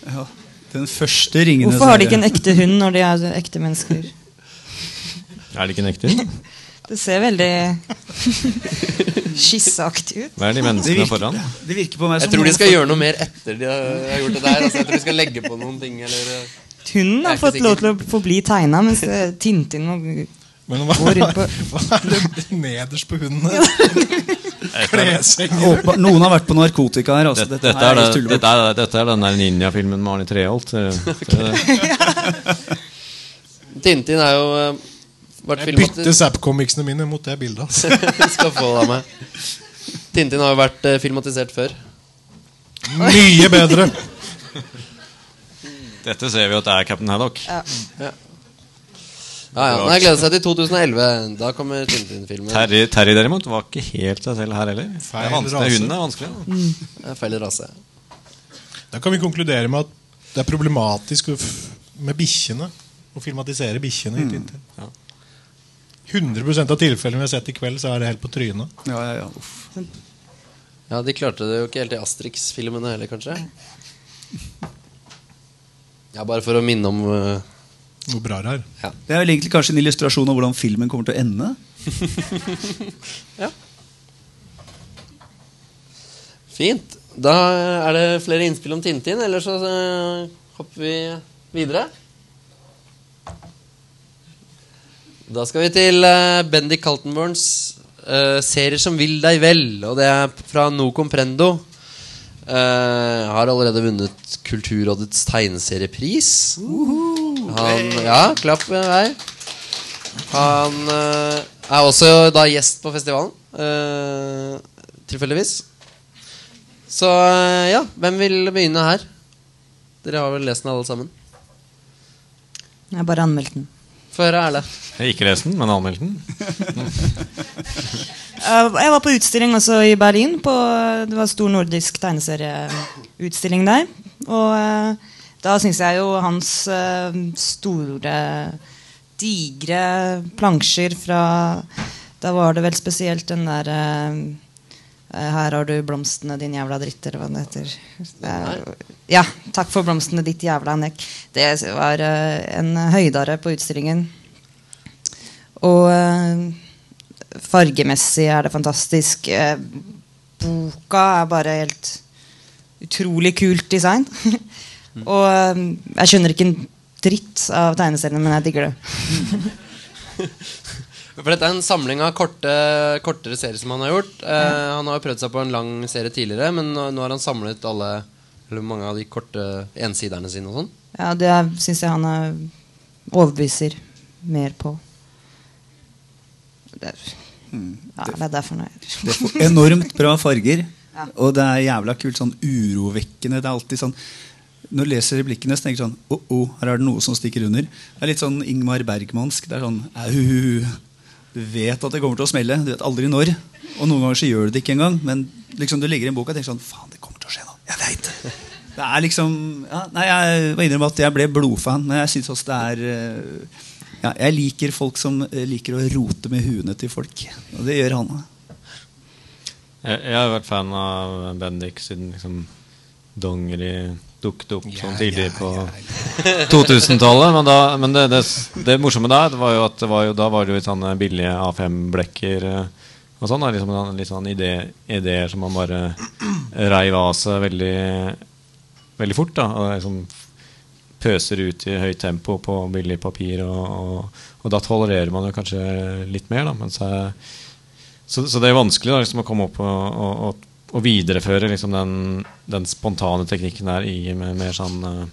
Ja. Den første ringende Hvorfor har de ikke en ekte hund når de er ekte mennesker? [LAUGHS] Er det ikke en ekte? hund? [LAUGHS] Det ser veldig skisseaktig ut. Hva er de Det menneskene virker, foran? det virker på meg Jeg tror de skal gjøre noe mer etter de har gjort det der. Altså, jeg tror de skal legge på noen ting. Eller, Hunden har fått lov til å få bli tegna, mens eh, Tintin må Men hva, på- [LAUGHS] hva er det nederst på hundene? Kleshenger. Noen har vært på narkotika her. Altså. Dette, Dette, er, det, dette, er, dette er den der ninjafilmen med Arne Treholt. eh, [LAUGHS] Tintin er jo eh, vært Jeg bytter Zapp-comicsene mine mot det bildet. Altså. [LAUGHS] Skal få det meg. Tintin har jo vært uh, filmatisert før. Mye bedre! Dette ser vi at det er Captain Haddock. ja. Ja, ja. Nei, Jeg gleder seg til 2011. Da kommer Tintin-filmen. Terry, Terry derimot var ikke helt seg selv her heller. Feil rase. Hunden er vanskelig. da. Det er feil rase. Da kan vi konkludere med at det er problematisk med bikkjene. Å filmatisere bikkjene i Tintin. Ja. 100% av tilfellene vi har sett i kveld, så er det helt på trynet. Ja, ja, ja. Uff. Ja, De klarte det jo ikke helt i Astrix-filmene heller, kanskje. Ja, Bare for å minne om eh, Hvor bra det er. Ja. Det er vel egentlig kanskje en illustrasjon av hvordan filmen kommer til å ende. [LAUGHS] ja. Fint. Da er det flere innspill om Tintin, eller så eh, hopper vi videre. Da skal vi til uh, Bendik Kaltenborns uh, serier som vil deg vel. Og det er fra No Comprendo. Uh, har allerede vunnet Kulturrådets tegneseriepris. Han, ja, klapp her. Han eh, er også da gjest på festivalen. eh, tilfeldigvis. Så eh, ja, hvem vil begynne her? Dere har vel lest den alle sammen? Jeg har bare anmeldt den. Få høre, Erle. Jeg ikke lest den, men anmeldt den. [LAUGHS] Eh, Jeg var på utstilling også i Berlin. På, det var stor nordisk tegneserieutstilling der. Og da syns jeg jo hans eh, store, digre plansjer fra Da var det vel spesielt den der eh, eh, Her har du blomstene, din jævla dritt, eller hva det heter. Ja, takk for blomstene, ditt jævla nekk. Det var en høydare på utstillingen. Og fargemessig er det fantastisk. Boka er bare helt utrolig kult design. [LAUGHS] Og eh, jeg skjønner ikke en dritt av tegneseriene, men jeg digger det. [LAUGHS] For dette er en samling av korte, kortere serier som han har gjort. Eh, han har jo prøvd seg på en lang serie tidligere, men nå, nå har han samlet alle eller mange av de korte ensiderne sine. og sånn Ja, Det syns jeg han er overbeviser mer på. Det er, ja, det er derfor jeg [LAUGHS] Det er enormt bra farger. Ja. Og det er jævla kult. Sånn urovekkende. Det er alltid sånn Når du leser replikkene, så tenker du sånn oh, oh, her er det noe som stikker under. Det er litt sånn Ingmar Bergmansk. Det er sånn au. Du vet at det kommer til å smelle. Du vet aldri når. Og noen ganger så gjør du det ikke engang. Men liksom du legger inn boka og tenker sånn Faen, det kommer til å skje nå. Jeg veit det. Er liksom ja, Nei, jeg må innrømme at jeg ble blodfan. Men jeg syns også det er eh, ja, Jeg liker folk som eh, liker å rote med huene til folk. Og det gjør han. Jeg, jeg har vært fan av Bendik siden liksom dongeri dukket opp sånn tidlig på 2000-tallet. [LAUGHS] Men, da, men det, det, det morsomme der det var jo at det var jo, da var det jo litt sånne billige A5-blekker eh, og sånn. da, Liksom, sånn- litt sånn ide, ideer som man bare reiv av seg veldig, veldig fort. da, og liksom Pøser ut i høyt tempo på billig papir, og, og, og da tolererer man jo kanskje litt mer. da, mens jeg så, så det er vanskelig da, liksom, å komme opp og, og, og å videreføre liksom den, den spontane teknikken der i med mer sånn uh,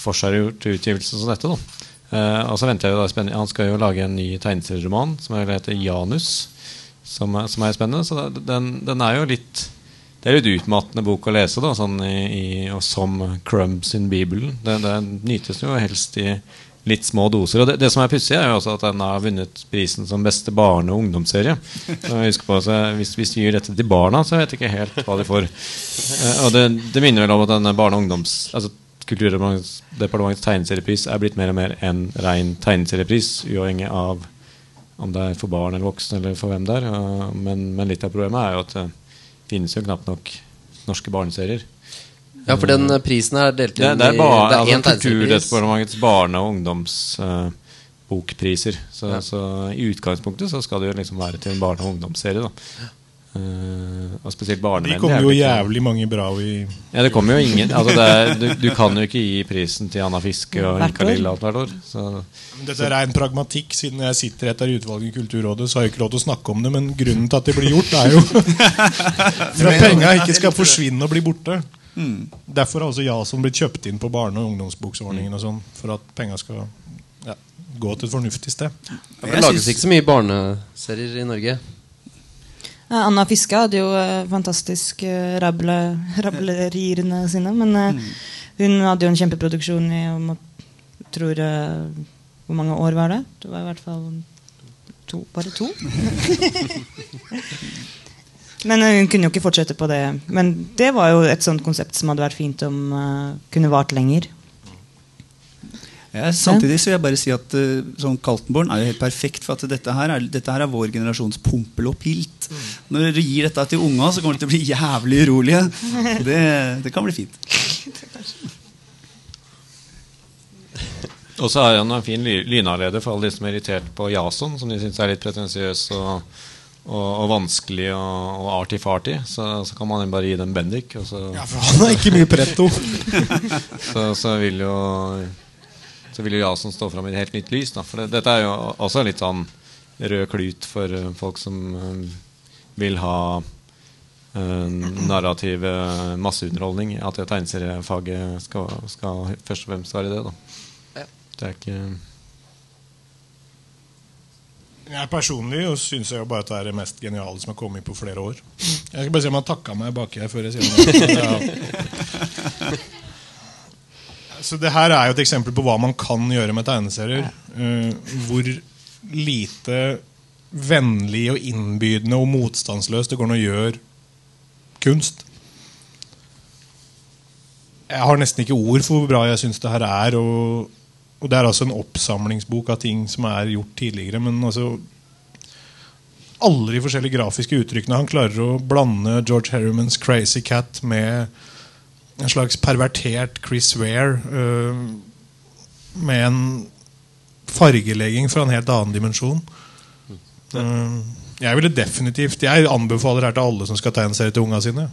forseggjort utgivelse som dette. Eh, og så venter jeg jo da spennende Han skal jo lage en ny tegneserieroman som heter Janus, som er, som er spennende. Så den, den, er jo litt Det er litt utmattende bok å lese, da sånn i, i, og som Crumb sin Bibelen. Den, den nytes jo helst i litt små doser. Og det, det som er pussig, er jo også at den har vunnet prisen som beste barne- og ungdomsserie. På, hvis, hvis, de gir dette til barna, så vet jeg ikke helt hva de får. Eh, og det, det minner vel om at denne barne- og ungdoms... Altså, Kulturdepartementets tegneseriepris er blitt mer og mer en ren tegneseriepris, uavhengig av om det er for barn eller voksne eller for hvem det er. Men, men, litt av problemet er jo at det finnes jo knapt nok norske barneserier. Ja, for den prisen er delt inn det, det er bare, i det er altså, Kulturdepartementets barne- og ungdomsbokpriser. Uh, så, ja. så, i utgangspunktet så skal det jo liksom være til en barne- og ungdomsserie. da Uh, og spesielt barnevennlig. De kommer jo jævlig mange bra i Ja, det kommer jo ingen altså er, du, du, kan jo ikke gi prisen til Anna Fiske og Inka Lille hvert år. Så, Dette er en pragmatikk. Siden jeg sitter etter utvalget i Kulturrådet, så har jeg ikke lov til å snakke om det. Men grunnen til at det blir gjort, er jo [LAUGHS] [LAUGHS] for at penga ikke skal forsvinne og bli borte. Mm. Derfor har også Jason blitt kjøpt inn på barne- og ungdomsboksordningen. Og sånn, for at penga skal ja, gå til et fornuftig sted. Det lages ikke så mye barneserier i Norge. Anna Fiske hadde jo uh, fantastisk uh, rable, rableriene sine. Men mm. hun hadde jo en kjempeproduksjon i om, tror, Hvor mange år var det? Det var i hvert fall to, bare to. [LAUGHS] men hun kunne jo ikke fortsette på det. Men det var jo et sånt konsept som hadde vært fint om kunne vart lenger. Ja, samtidig så vil jeg bare si at uh, sånn Kaltenborn er jo helt perfekt. For at dette her er, dette her er vår generasjons pumpel og Pilt. Mm. Når dere gir dette til unga, så kommer de til å bli jævlig urolige. Det, det kan bli fint. Og så har han en fin lynavleder for alle de som er irritert på Jason, som de syns er litt pretensiøs og, og, og, vanskelig og, og arty-farty. Så, så, kan man bare gi dem Bendik. ja, for han er ikke mye pretto. [LAUGHS] så, så vil jo så vil jo Jason stå fram i et helt nytt lys. Da. For det, dette er jo også litt sånn rød klut for uh, folk som uh, vil ha uh, narrativ masseunderholdning. At tegneseriefaget skal, skal først og fremst være det. Da. Det er ikke jeg personlig syns jeg jo bare at det er det mest geniale som har kommet på flere år. Jeg skal bare si om han takka meg baki her før jeg sier noe. [LAUGHS] Så det her er jo et eksempel på hva man kan gjøre med tegneserier. Uh, hvor lite vennlig og innbydende og motstandsløst det går an å gjøre kunst. Jeg har nesten ikke ord for hvor bra jeg syns det her er. Og, og, det er altså en oppsamlingsbok av ting som er gjort tidligere. Men altså alle de forskjellige grafiske uttrykkene. Han klarer å blande George Harrimans Crazy Cat med en slags pervertert Chris Ware uh, med en fargelegging fra en helt annen dimensjon. Uh, jeg ville definitivt Jeg anbefaler her til alle som skal tegne serie til unga sine.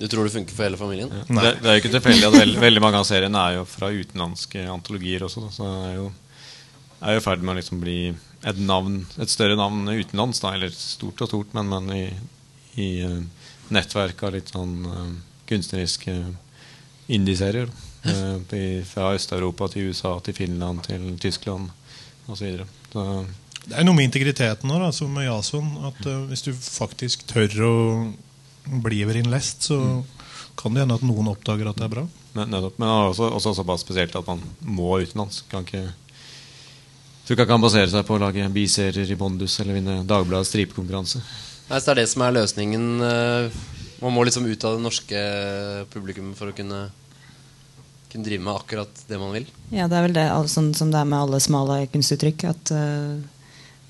Du tror det funker for hele familien? Ja. Det, det, er jo ikke tilfeldig at veld, veldig mange av seriene er jo fra utenlandske antologier også. Så det er jo, er jo ferd med å liksom bli et, navn, et større navn utenlands. Da, eller stort og stort, men, men i, i uh, nettverk av litt sånn uh, kunstneriske indieserier. Uh, fra Øst-Europa til USA til Finland til Tyskland osv. Det er noe med integriteten nå, da, som med Jason. At uh, Hvis du faktisk tør å bli innlest, lest, så mm. kan det hende at noen oppdager at det er bra. Men, nettopp, men også, også såpass spesielt at man må utenlands. Kan ikke tror ikke han kan basere seg på å lage biserier i Bondus eller vinne Dagbladets stripekonkurranse. Nei, så det er det som er løsningen uh, man må liksom ut av det norske publikum for å kunne, kunne drive med akkurat det man vil. Ja, det er vel det sånn som det er med alle smale kunstuttrykk. At uh,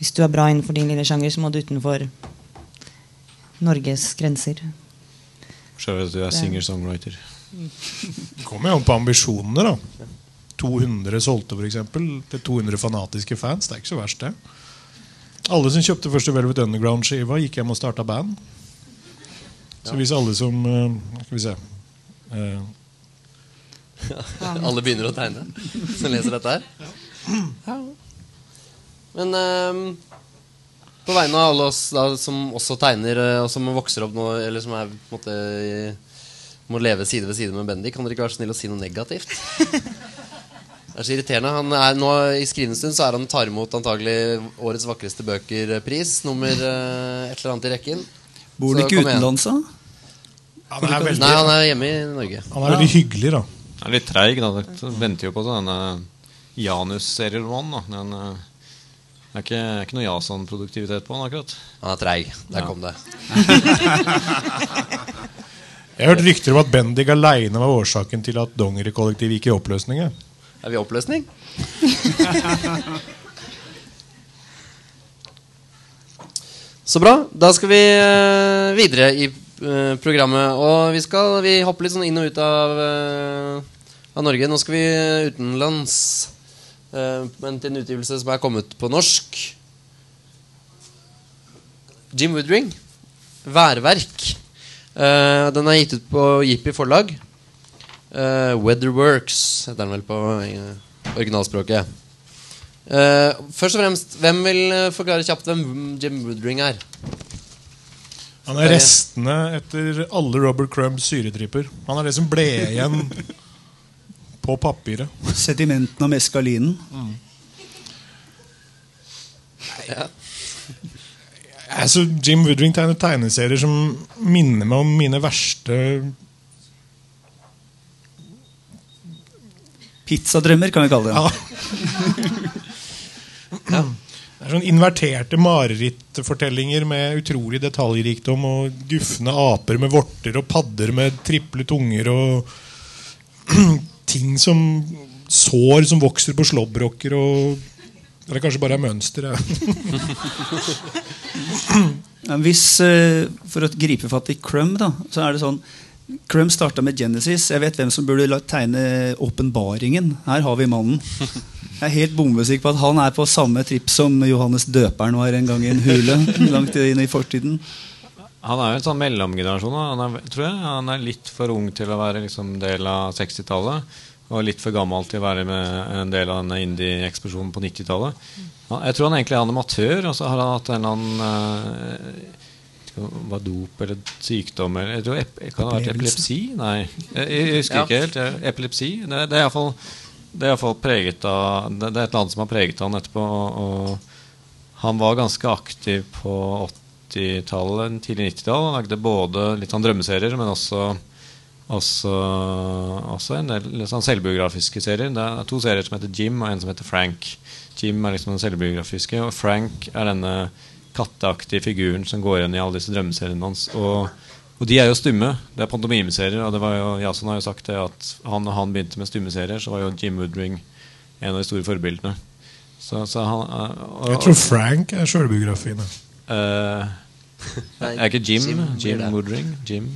hvis du er bra innenfor din lille sjanger, så må du utenfor Norges grenser. Skjønner at du er singer-songwriter. Det kommer jo an på ambisjonene, da. 200 solgte, f.eks. Til 200 fanatiske fans. Det er ikke så verst, det. Alle som kjøpte første Velvet Underground-skiva, gikk hjem og starta band. Så hvis alle som uh, Skal vi se uh, Alle begynner å tegne som leser dette her? Ja. Men uh, på vegne av alle oss da, som også tegner, eh, og som vokser opp nå, eller som er på en måte i- må leve side ved side med Bendik, kan dere ikke være så snill å si noe negativt? [LAUGHS] Det er så irriterende. Han er nå I skrivende stund så er han tar imot antagelig årets vakreste bøker-pris. Nummer eh, et eller annet i rekken. Bor han ikke utenlands, da? Han er veldig, Nei, han er hjemme i Norge. han er veldig hyggelig, da. Han er litt treig. da Det Venter jo på denne Janus-serieromanen. da. Den, eh, Det er ikke, ikke noe Jason-produktivitet på han akkurat. Han er treig. Der Ja. kom det. [LAUGHS] Jeg har hørt rykter om at Bendik aleine var årsaken til at dongerikollektivet gikk i oppløsning. Er vi i oppløsning? [LAUGHS] Så bra. Da skal vi eh, videre i eh, programmet. Og vi skal vi hopper litt sånn inn og ut av, eh, av Norge. Nå skal vi utenlands. Eh, men til en utgivelse som er kommet på norsk. Jim Woodring. Værverk. Eh, den er gitt ut på Jippi forlag. Uh, Weatherworks heter den vel på eh, originalspråket. Eh, først og fremst, hvem vil eh, forklare kjapt hvem Jim Woodring er? Han er restene etter alle Robert Crumbs syretripper. Han er det som ble igjen [LAUGHS] på papiret. Sedimenten av meskalinen. Altså, Jim Woodring tegner tegneserier som minner meg om mine verste Pizzadrømmer, kan vi kalle det. Ja. Det er sånn inverterte marerittfortellinger med utrolig detaljrikdom og gufne aper med vorter og padder med triple tunger og ting som sår som vokser på slåbroker og Eller kanskje bare er mønster. [LAUGHS] Ja. Hvis, eh, For å gripe fatt i Crumb, da, så er det sånn Crumb starta med Genesis. Jeg vet hvem som burde tegne åpenbaringen. Her har vi mannen. Jeg er helt bombesikker på at han er på samme tripp som Johannes døperen var en gang i en hule. [LAUGHS] langt inn i fortiden. Han er jo en sånn mellomgenerasjon. Han er, tror jeg Han er litt for ung til å være liksom del av 60-tallet. Og litt for gammel til å være med en del av denne indie-eksplosjonen på 90-tallet. Jeg tror han egentlig er animatør, og så har han hatt en eller annen uh, var dop eller sykdom eller jeg tror ep Kan det ha vært epilepsi? Nei, jeg, husker ikke helt. Epilepsi? Det, det er iallfall det er preget av Det det er et eller annet som har preget han etterpå. Og han var ganske aktiv på 80-tallet, tidlig 90-tall. Han lagde både litt sånn drømmeserier, men også, også, også en del litt sånn selvbiografiske serier. Det er to serier som heter Jim, og en som heter Frank. Jim er liksom den selvbiografiske, og Frank er denne katteaktige figuren som går igjen i alle disse drømmeseriene hans. Og, og de er jo stumme. Det er pantomimeserier. Og det var jo, Jason har jo sagt det at han, og han begynte med stummeserier, så var jo Jim Woodring en av de store forbildene. Så, så han, og, Jeg tror Frank er sjølbiografien. Eh, er ikke Jim? Jim Jim. Woodring? Jim?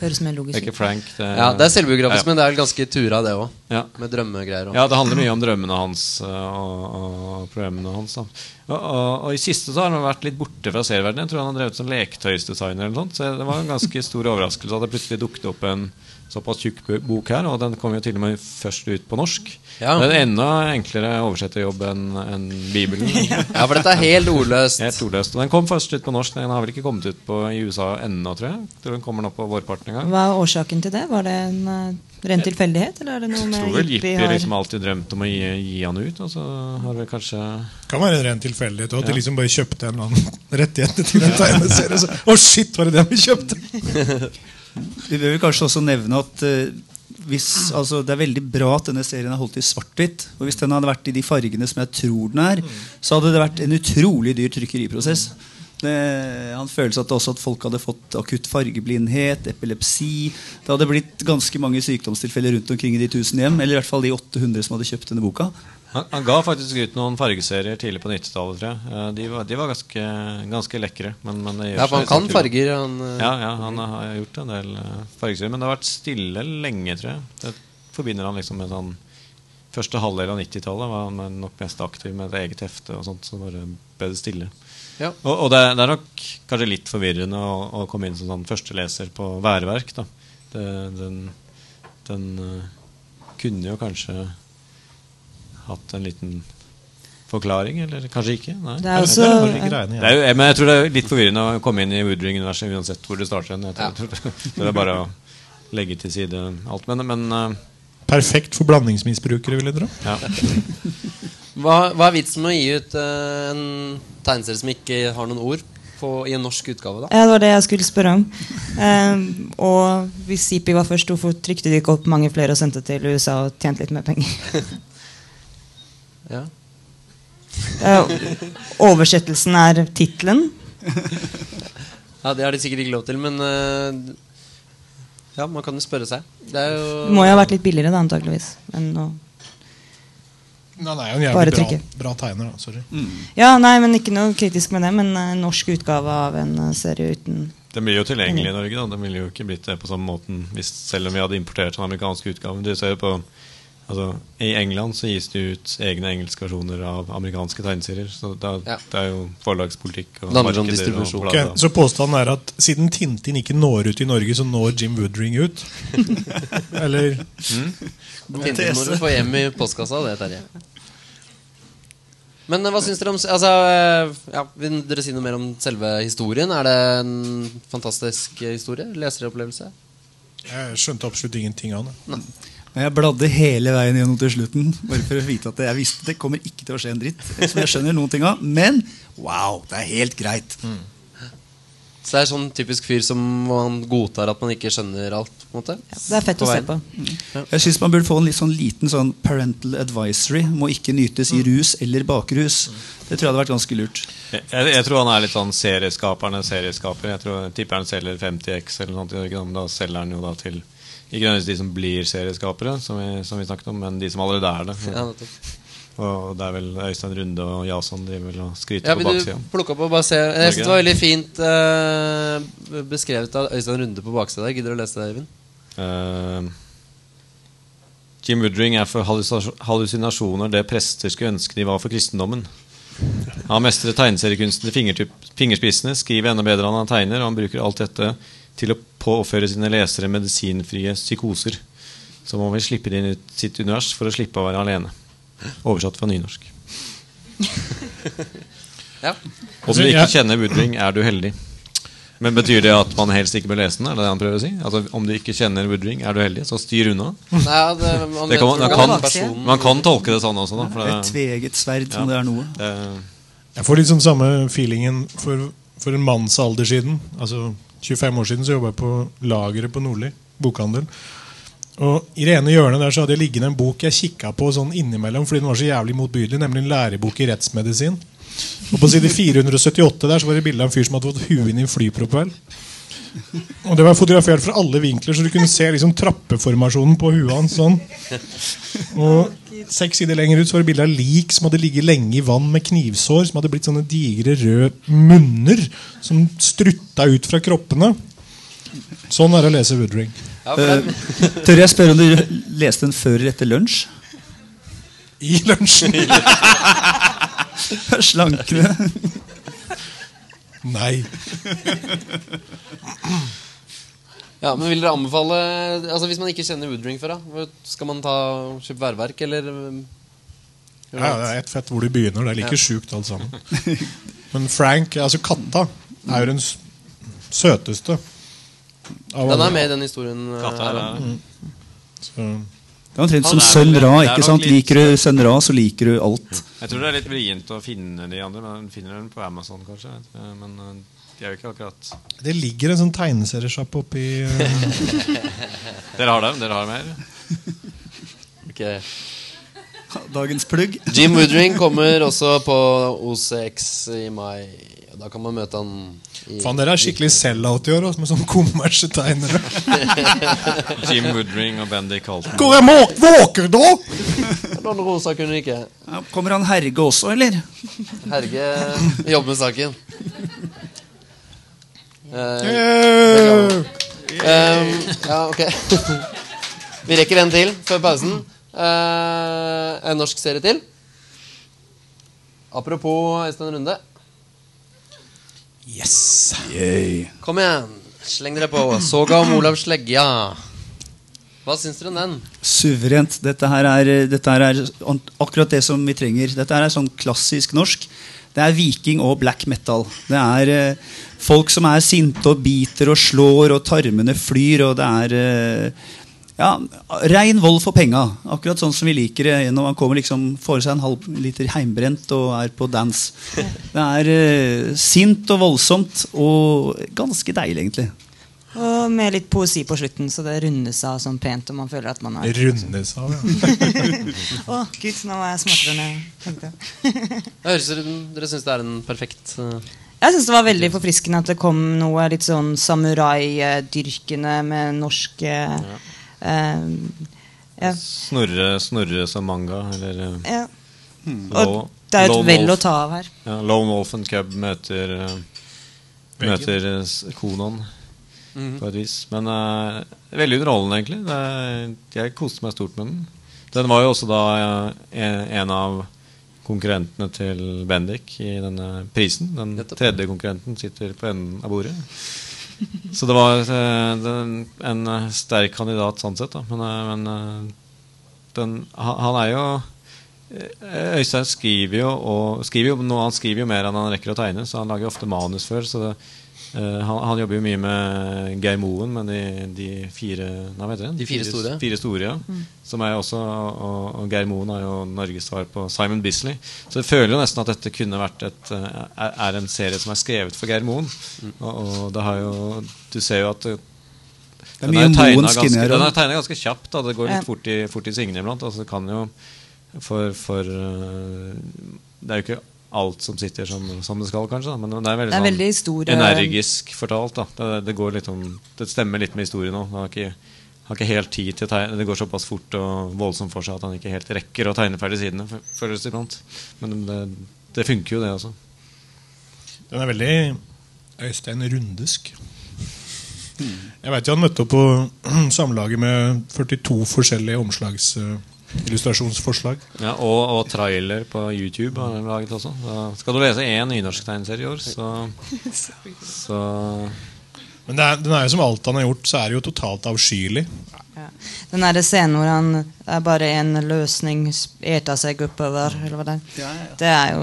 Høres mer det logisk er ikke. Frank. Det, Ja, Det er selvbiografisk, Ja. men det er ganske tura, det òg. ja. Med drømmegreier. Og. Ja, det handler mye om drømmene hans eh, og, og problemene hans. Og, og, og i siste så har han vært litt borte fra serieverdenen. Jeg tror han har drevet som leketøysdesigner. eller noe sånt, Så det var en ganske stor overraskelse at det plutselig dukket opp en såpass tjukk bok her. Og den kom jo til og med først ut på norsk. Ja. Det er en enda enklere oversetterjobb enn enn Bibelen. [LAUGHS] Ja, for dette er helt ordløst. Helt ordløst. Og den kom først ut på norsk. Den har vel ikke kommet ut på, i USA ennå, tror jeg. Jeg Tror den kommer nå på vårparten en gang. Hva er årsaken til det? Var det en uh, ren tilfeldighet? Eller er det noe Jeg med tror vel Jippi har liksom alltid drømt om å gi, gi han ut, og så har vi kanskje Kan være en ren tilfeldighet. Og at de liksom bare kjøpte en eller annen [LAUGHS] rettighet til en tegneserie. Så, Å, shit, var det det vi kjøpte? [LAUGHS] Vi bør kanskje også nevne at eh, hvis, altså, det er veldig bra at denne serien er holdt i svart-hvitt. Og hvis den hadde vært i de fargene som jeg tror den er, så hadde det vært en utrolig dyr trykkeriprosess. Det, han føler at også at folk hadde fått akutt fargeblindhet, epilepsi. Det hadde blitt ganske mange sykdomstilfeller rundt omkring i de tusen hjem. Eller i hvert fall de 800 som hadde kjøpt denne boka. Han, han ga faktisk ut noen fargeserier tidlig på 90-tallet, tror jeg. Eh, De var, de var ganske, ganske lekre. Men, men Ja, for han kan farger. Han, eh, Ja, ja, han har gjort en del eh, fargeserier. Men det har vært stille lenge, tror jeg. Det forbinder han liksom med sånn Første halvdel av 90-tallet var han nok mest aktiv med et eget hefte. og sånt, Så bare ble det stille. Ja. Og, og det, det er nok kanskje litt forvirrende å, å komme inn som sånn førsteleser på værverk. da det, Den, den kunne jo kanskje hatt en liten forklaring, eller kanskje ikke? Nei. Det er Det også er Det er jo, men jeg tror det er litt forvirrende å komme inn i Woodring-universet uansett hvor det starter. Jeg tror, Ja. Det er bare å legge til side alt. Men, men eh, Perfekt for blandingsmisbrukere, vil jeg tro. ja. [LAUGHS] Hva, hva er vitsen med å gi ut uh, en tegneserie som ikke har noen ord på, i en norsk utgave? da? Ja, det var det jeg skulle spørre om. Um, og hvis Zipi var først, hvorfor trykte de ikke opp mange flere og sendte til USA og tjente litt mer penger? [LAUGHS] Ja. Eh, oversettelsen er tittelen. [LAUGHS] ja, Det har de sikkert ikke lov til, men eh, Ja, man kan jo spørre seg. Det er jo må jo ha vært litt billigere, da, antakeligvis. enn å- Nei, er jo en jævlig bra, bra tegner. da, sorry Ja, nei, men Ikke noe kritisk med det, men eh, en norsk utgave av en eh, serie uten Den blir jo tilgjengelig i Norge. da Den ville jo ikke blitt det på samme måten hvis, selv om vi hadde importert den amerikanske utgaven. Du ser jo på Altså, I England så gis det ut egne engelske versjoner av amerikanske tegneserier. Så det er, Ja. det er jo forlagspolitikk og markeder og distribusjon. bla, Ok, bla. Så påstanden er at siden Tintin ikke når ut i Norge, så når Jim Woodring ut? [LAUGHS] Eller Tintin må du få hjem i postkassa, det, Terje. Men eh, hva syns dere om altså, eh, ja, Vil dere si noe mer om selve historien? Er det en fantastisk historie? Leseropplevelse? Jeg skjønte absolutt ingenting av det. Men jeg bladde hele veien gjennom til slutten. Bare for å vite at jeg visste det kommer ikke til å skje en dritt. Som jeg skjønner noen ting av Men wow, det er helt greit. Så det er sånn typisk fyr som man godtar at man ikke skjønner alt? på en måte ja, Det er fett å se på. Jeg syns man burde få en litt sånn liten sånn parental advisory. Må ikke nytes i rus eller bakrus. Det tror jeg hadde vært ganske lurt. Jeg, jeg, jeg tror han er litt sånn serieskapernes serieskaper. Jeg tror tipper han selger 50X eller noe sånt. Da selger han jo da til ikke nødvendigvis de som blir serieskapere, som vi, som vi snakket om, men de som allerede er det. [LAUGHS] Ja, nettopp. Og det er vel Øystein Runde og Jason driver vel og skryter Ja, på baksida. du plukke opp og bare se Jeg synes det var veldig fint uh, beskrevet av Øystein Runde på baksida der. Gidder du å lese det, Eivind? Uh, Jim Woodring er for hallusinasjoner det prester skulle ønske de var for kristendommen. Han mestrer tegneseriekunsten til fingerspissene, skriver enda bedre enn han tegner, og han bruker alt dette til å påføre sine lesere medisinfrie psykoser. Som om han vil slippe det inn i sitt univers for å slippe å være alene. Oversatt fra nynorsk. [LAUGHS] Ja. Om du ikke kjenner Woodring, er du heldig. Men Betyr det at man helst ikke bør lese den? Er det det han prøver å si? Altså, Om du ikke kjenner Woodring, er du heldig? Så styr unna. Nei, det, man, Det kan, man, kan, personen- man kan tolke det sånn også, da. For Et tveget sverd, som det er noe. det, Jeg får litt sånn samme feelingen for, for en manns alder siden. Altså 25 år siden så jobba jeg på lageret på Nordli. Bokhandel. Og I det ene hjørnet der så hadde jeg liggende en bok jeg kikka på sånn innimellom fordi den var så jævlig motbydelig, nemlig en lærebok i rettsmedisin. Og På side 478 der så var det bilde av en fyr som hadde fått huet inn i en flypropell. Og Det var fotografert fra alle vinkler, så du kunne se liksom trappeformasjonen på huet hans. sånn Og Seks sider lenger ut så var det bilde av lik som hadde ligget lenge i vann med knivsår. Som hadde blitt sånne digre røde munner som strutta ut fra kroppene. Sånn er det å lese Woodring. Ja, det, Tør jeg spørre om du leste den før eller etter lunsj? I lunsjen. [LAUGHS] Slankende. Nei. Ja, men Vil dere anbefale Altså Hvis man ikke kjenner Woodring før, da skal man ta kjøpe værverk, eller um, Ja, det er ett fett hvor du begynner. Det er like sjukt alt sammen. [LAUGHS] Men Frank, altså katta, er jo den søteste. Av Den er med i den historien. Katta her, er da. Så, Det er omtrent som Sønn Ra. ikke sant? litt- Liker du Sønn Ra, så liker du alt. jeg tror det er litt vrient å finne de andre, men finner den på Amazon, kanskje. Eh, Men eh, de er jo ikke akkurat det ligger en sånn tegneseriesjapp oppi uh, [LAUGHS] Dere har dem? Dere har mer? [LAUGHS] Ok. Dagens plugg. Jim Woodring kommer også på OCX i mai. Da kan man møte han i Faen, dere er skikkelig sell-out i år, med sånne kommersetegnere. [LAUGHS] Jim Woodring og Bendy Carlton. Hvor er må- våker da?! Don Rosa kunne ikke. Ja, kommer han Herge også, eller? Herge jobber med saken. Eh, Eh, Um, ja, ok. [LAUGHS] Vi rekker en til før pausen. Uh, en norsk serie til. Apropos Øystein Runde. Yes. Yay. Kom igjen, sleng dere på. Soga om Olav Sleggja. Hva syns dere om den? Suverent. Dette her er, dette her er akkurat det som vi trenger. Dette her er sånn klassisk norsk. Det er viking og black metal. Det er eh, folk som er sinte og biter og slår, og tarmene flyr, og det er eh, ja, Rein vold for penga. Akkurat sånn som vi liker det når man kommer liksom får seg en halv liter heimbrent og er på dans. Det er eh, sint og voldsomt og ganske deilig, egentlig. Og med litt poesi på slutten, så det rundes av sånn pent. Og man føler at man har Rundes av, ja. [LAUGHS] Å, gud, nå var jeg smartere enn jeg tenkte. [LAUGHS] Høres ut som Dere syns det er en perfekt uh... Jeg syns det var veldig forfriskende at det kom noe litt sånn samurai-dyrkende med norsk ja. uh, ja, Snorre, snorre som manga, eller eh, ja. hmm. Og det er jo et vel å ta av her. Ja, Lone Wolf and Cub møter uh. Møter eh, Konan på et vis. Men uh, veldig underholdende, egentlig. Det, jeg koste meg stort med den. Den var jo også da eh, en, en av konkurrentene til Bendik i denne prisen. Den tredje konkurrenten sitter på enden av bordet. Så det var eh, en sterk kandidat sånn sett, da. Men, men den, han, er jo Øystein skriver jo, og, skriver jo Han skriver jo mer enn han rekker å tegne, så han lager ofte manus før. Så det, han, han jobber jo mye med Geir Moen, men de, de fire nei, vet du det? De fire store. Fire store ja. Som er også, og, og Geir Moen er jo Norges svar på Simon Bisley. Så jeg føler jo nesten at dette kunne vært et, eh, er, er en serie som er skrevet for Geir Moen. Og, og det har jo Du ser jo at er den mye tegnet Moens ganske, Den er tegna ganske kjapt. Da. Det går litt fort i, fort i svingene iblant. Altså, det kan jo for, for øh, Det er jo ikke alt som sitter som, som det skal, kanskje. Da. Men det er veldig, Det er sånn veldig stor, eh, energisk fortalt. Da. Det, det, går litt om, det stemmer litt med historien nå. Han har ikke, har ikke helt tid til å tegne. Det går såpass fort og voldsomt for seg at han ikke helt rekker å tegne ferdig sidene. Føles det iblant. Men det, det funker jo, det også. Den er veldig Øystein Rundesk. Jeg vet jo han møtte opp på [CLEARS THROAT] samlaget med 42 forskjellige omslagsillustrasjonsforslag. Ja, og, og trailer på YouTube har han laget også. Da skal du lese én nynorsk tegneserie i år, så, [LAUGHS] så Men det er, den er jo som alt han har gjort, så er det jo totalt avskyelig. Ja. Den der scenen hvor han er bare en løsning eter seg oppover, eller hva det er. Ja, ja. Det er jo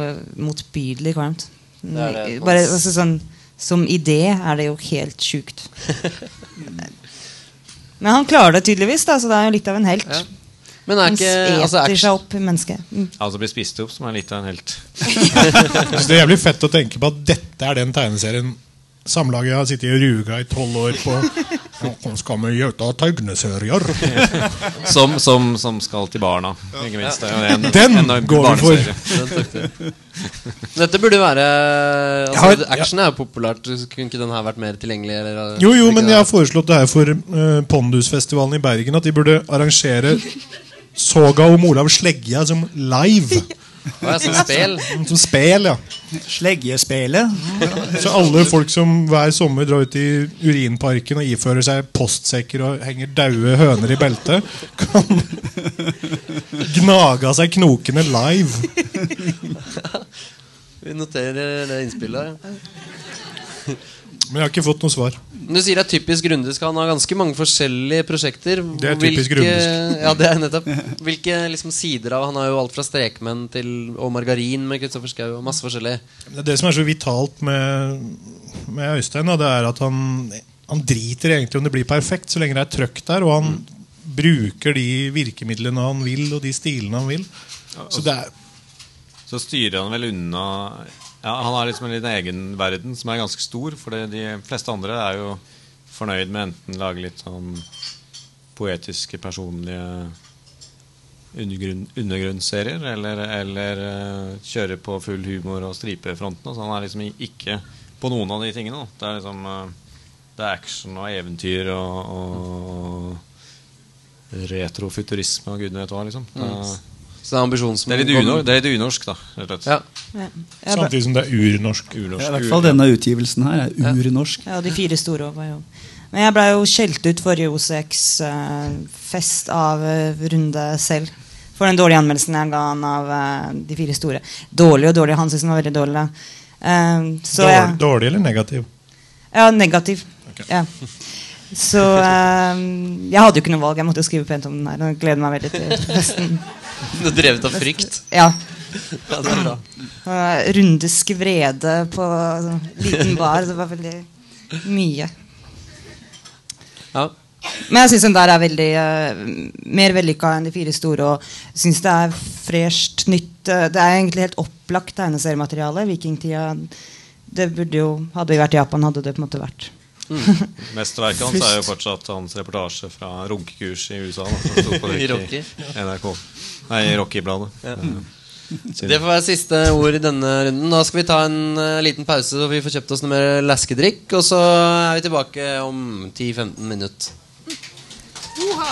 motbydelig kvalmt. Det er det. Bare, altså, sånn, som idé er det jo helt sjukt. [LAUGHS] Men han klarer det tydeligvis, da, så det er jo litt av en helt. Men er ikke altså, seg opp i mennesket. Mm. Altså blir spist opp, som er litt av en helt. [LAUGHS] Det er jævlig fett å tenke på at dette er den tegneserien Samlaget har sittet i ruga i tolv år på. [LAUGHS] Nå skal vi gjøre tegneserier. [LAUGHS] Som, som, som skal til barna, ikke minst. Er en, Den enorm går vi for. Dette burde være altså, har- Action er jo populært. Kunne ikke den her vært mer tilgjengelig? Eller, Jo, jo, men det? jeg har foreslått det her for uh, Pondusfestivalen i Bergen. At de burde arrangere Soga om Olav Sleggja som live. Ja, som spel? Som spel, ja. Sleggespelet. Så alle folk som hver sommer drar ut i urinparken og ifører seg postsekker og henger daue høner i beltet, kan gnage av seg knokene live. Vi noterer det innspillet. Men jeg har ikke fått noe svar. Du sier det er typisk Grundesk. Han har ganske mange forskjellige prosjekter. Det er typisk Grundesk. Ja, det er nettopp Hvilke liksom, sider av Han har jo alt fra Strekmenn til og Margarin med Kristoffer Schou. og Masse forskjellig. Det, er det som er så vitalt med, med Øystein, da, det er at han, han driter egentlig om det blir perfekt, så lenge det er trøkk der, og han bruker de virkemidlene han vil, og de stilene han vil. Så det er Så styrer han vel unna ja, Han har liksom en liten egen verden som er ganske stor. For de fleste andre er jo fornøyd med enten lage litt sånn poetiske, personlige undergrunn, undergrunnsserier, eller, eller eh, kjøre på full humor og stripefronten. og Så han er liksom ikke på noen av de tingene. da. Det er liksom eh, Det er action og eventyr og, og retrofuturisme og gudene vet hva. liksom det er, Så det er ambisjonen som det er litt unorsk, det er litt unorsk da. Rett og slett. Ja. Ja. Samtidig som det er urnorsk. Unorsk. Ja, I hvert fall denne utgivelsen her er urnorsk. Ja, de fire store var jo Men jeg blei jo skjelt ut forrige OCX-fest av eh, Runde selv. For den dårlige anmeldelsen jeg ga han av eh, de fire store. Dårlig og dårlig. Han syntes den var veldig dårlig. Eh, så Dårlig, jeg, dårlig eller negativ? ja, negativ. Ja. Så eh, jeg hadde jo ikke noe valg. Jeg måtte jo skrive pent om den her. Og gleder meg veldig til festen. Du er drevet av frykt. Ja. Ja, det er bra. Rundesk vrede på sånn liten bar. Det var veldig mye. Ja. Men jeg syns den der er veldig uh, mer vellykka enn de fire store. Og syns det er fresht, nytt. Uh, det er egentlig helt opplagt tegneseriemateriale. Vikingtida det burde jo, Hadde vi vært i Japan, hadde det på en måte vært Mesterverket hans er jo fortsatt hans reportasje fra runkekurs i USA. Da, som sto på [LAUGHS] I NRK. Nei, Rockybladet. Ja. [LAUGHS] Det får være siste ord i denne runden. Da skal vi ta en uh, liten pause, så vi får kjøpt oss noe mer leskedrikk. Og så er vi tilbake om 10-15 minutter. Uha.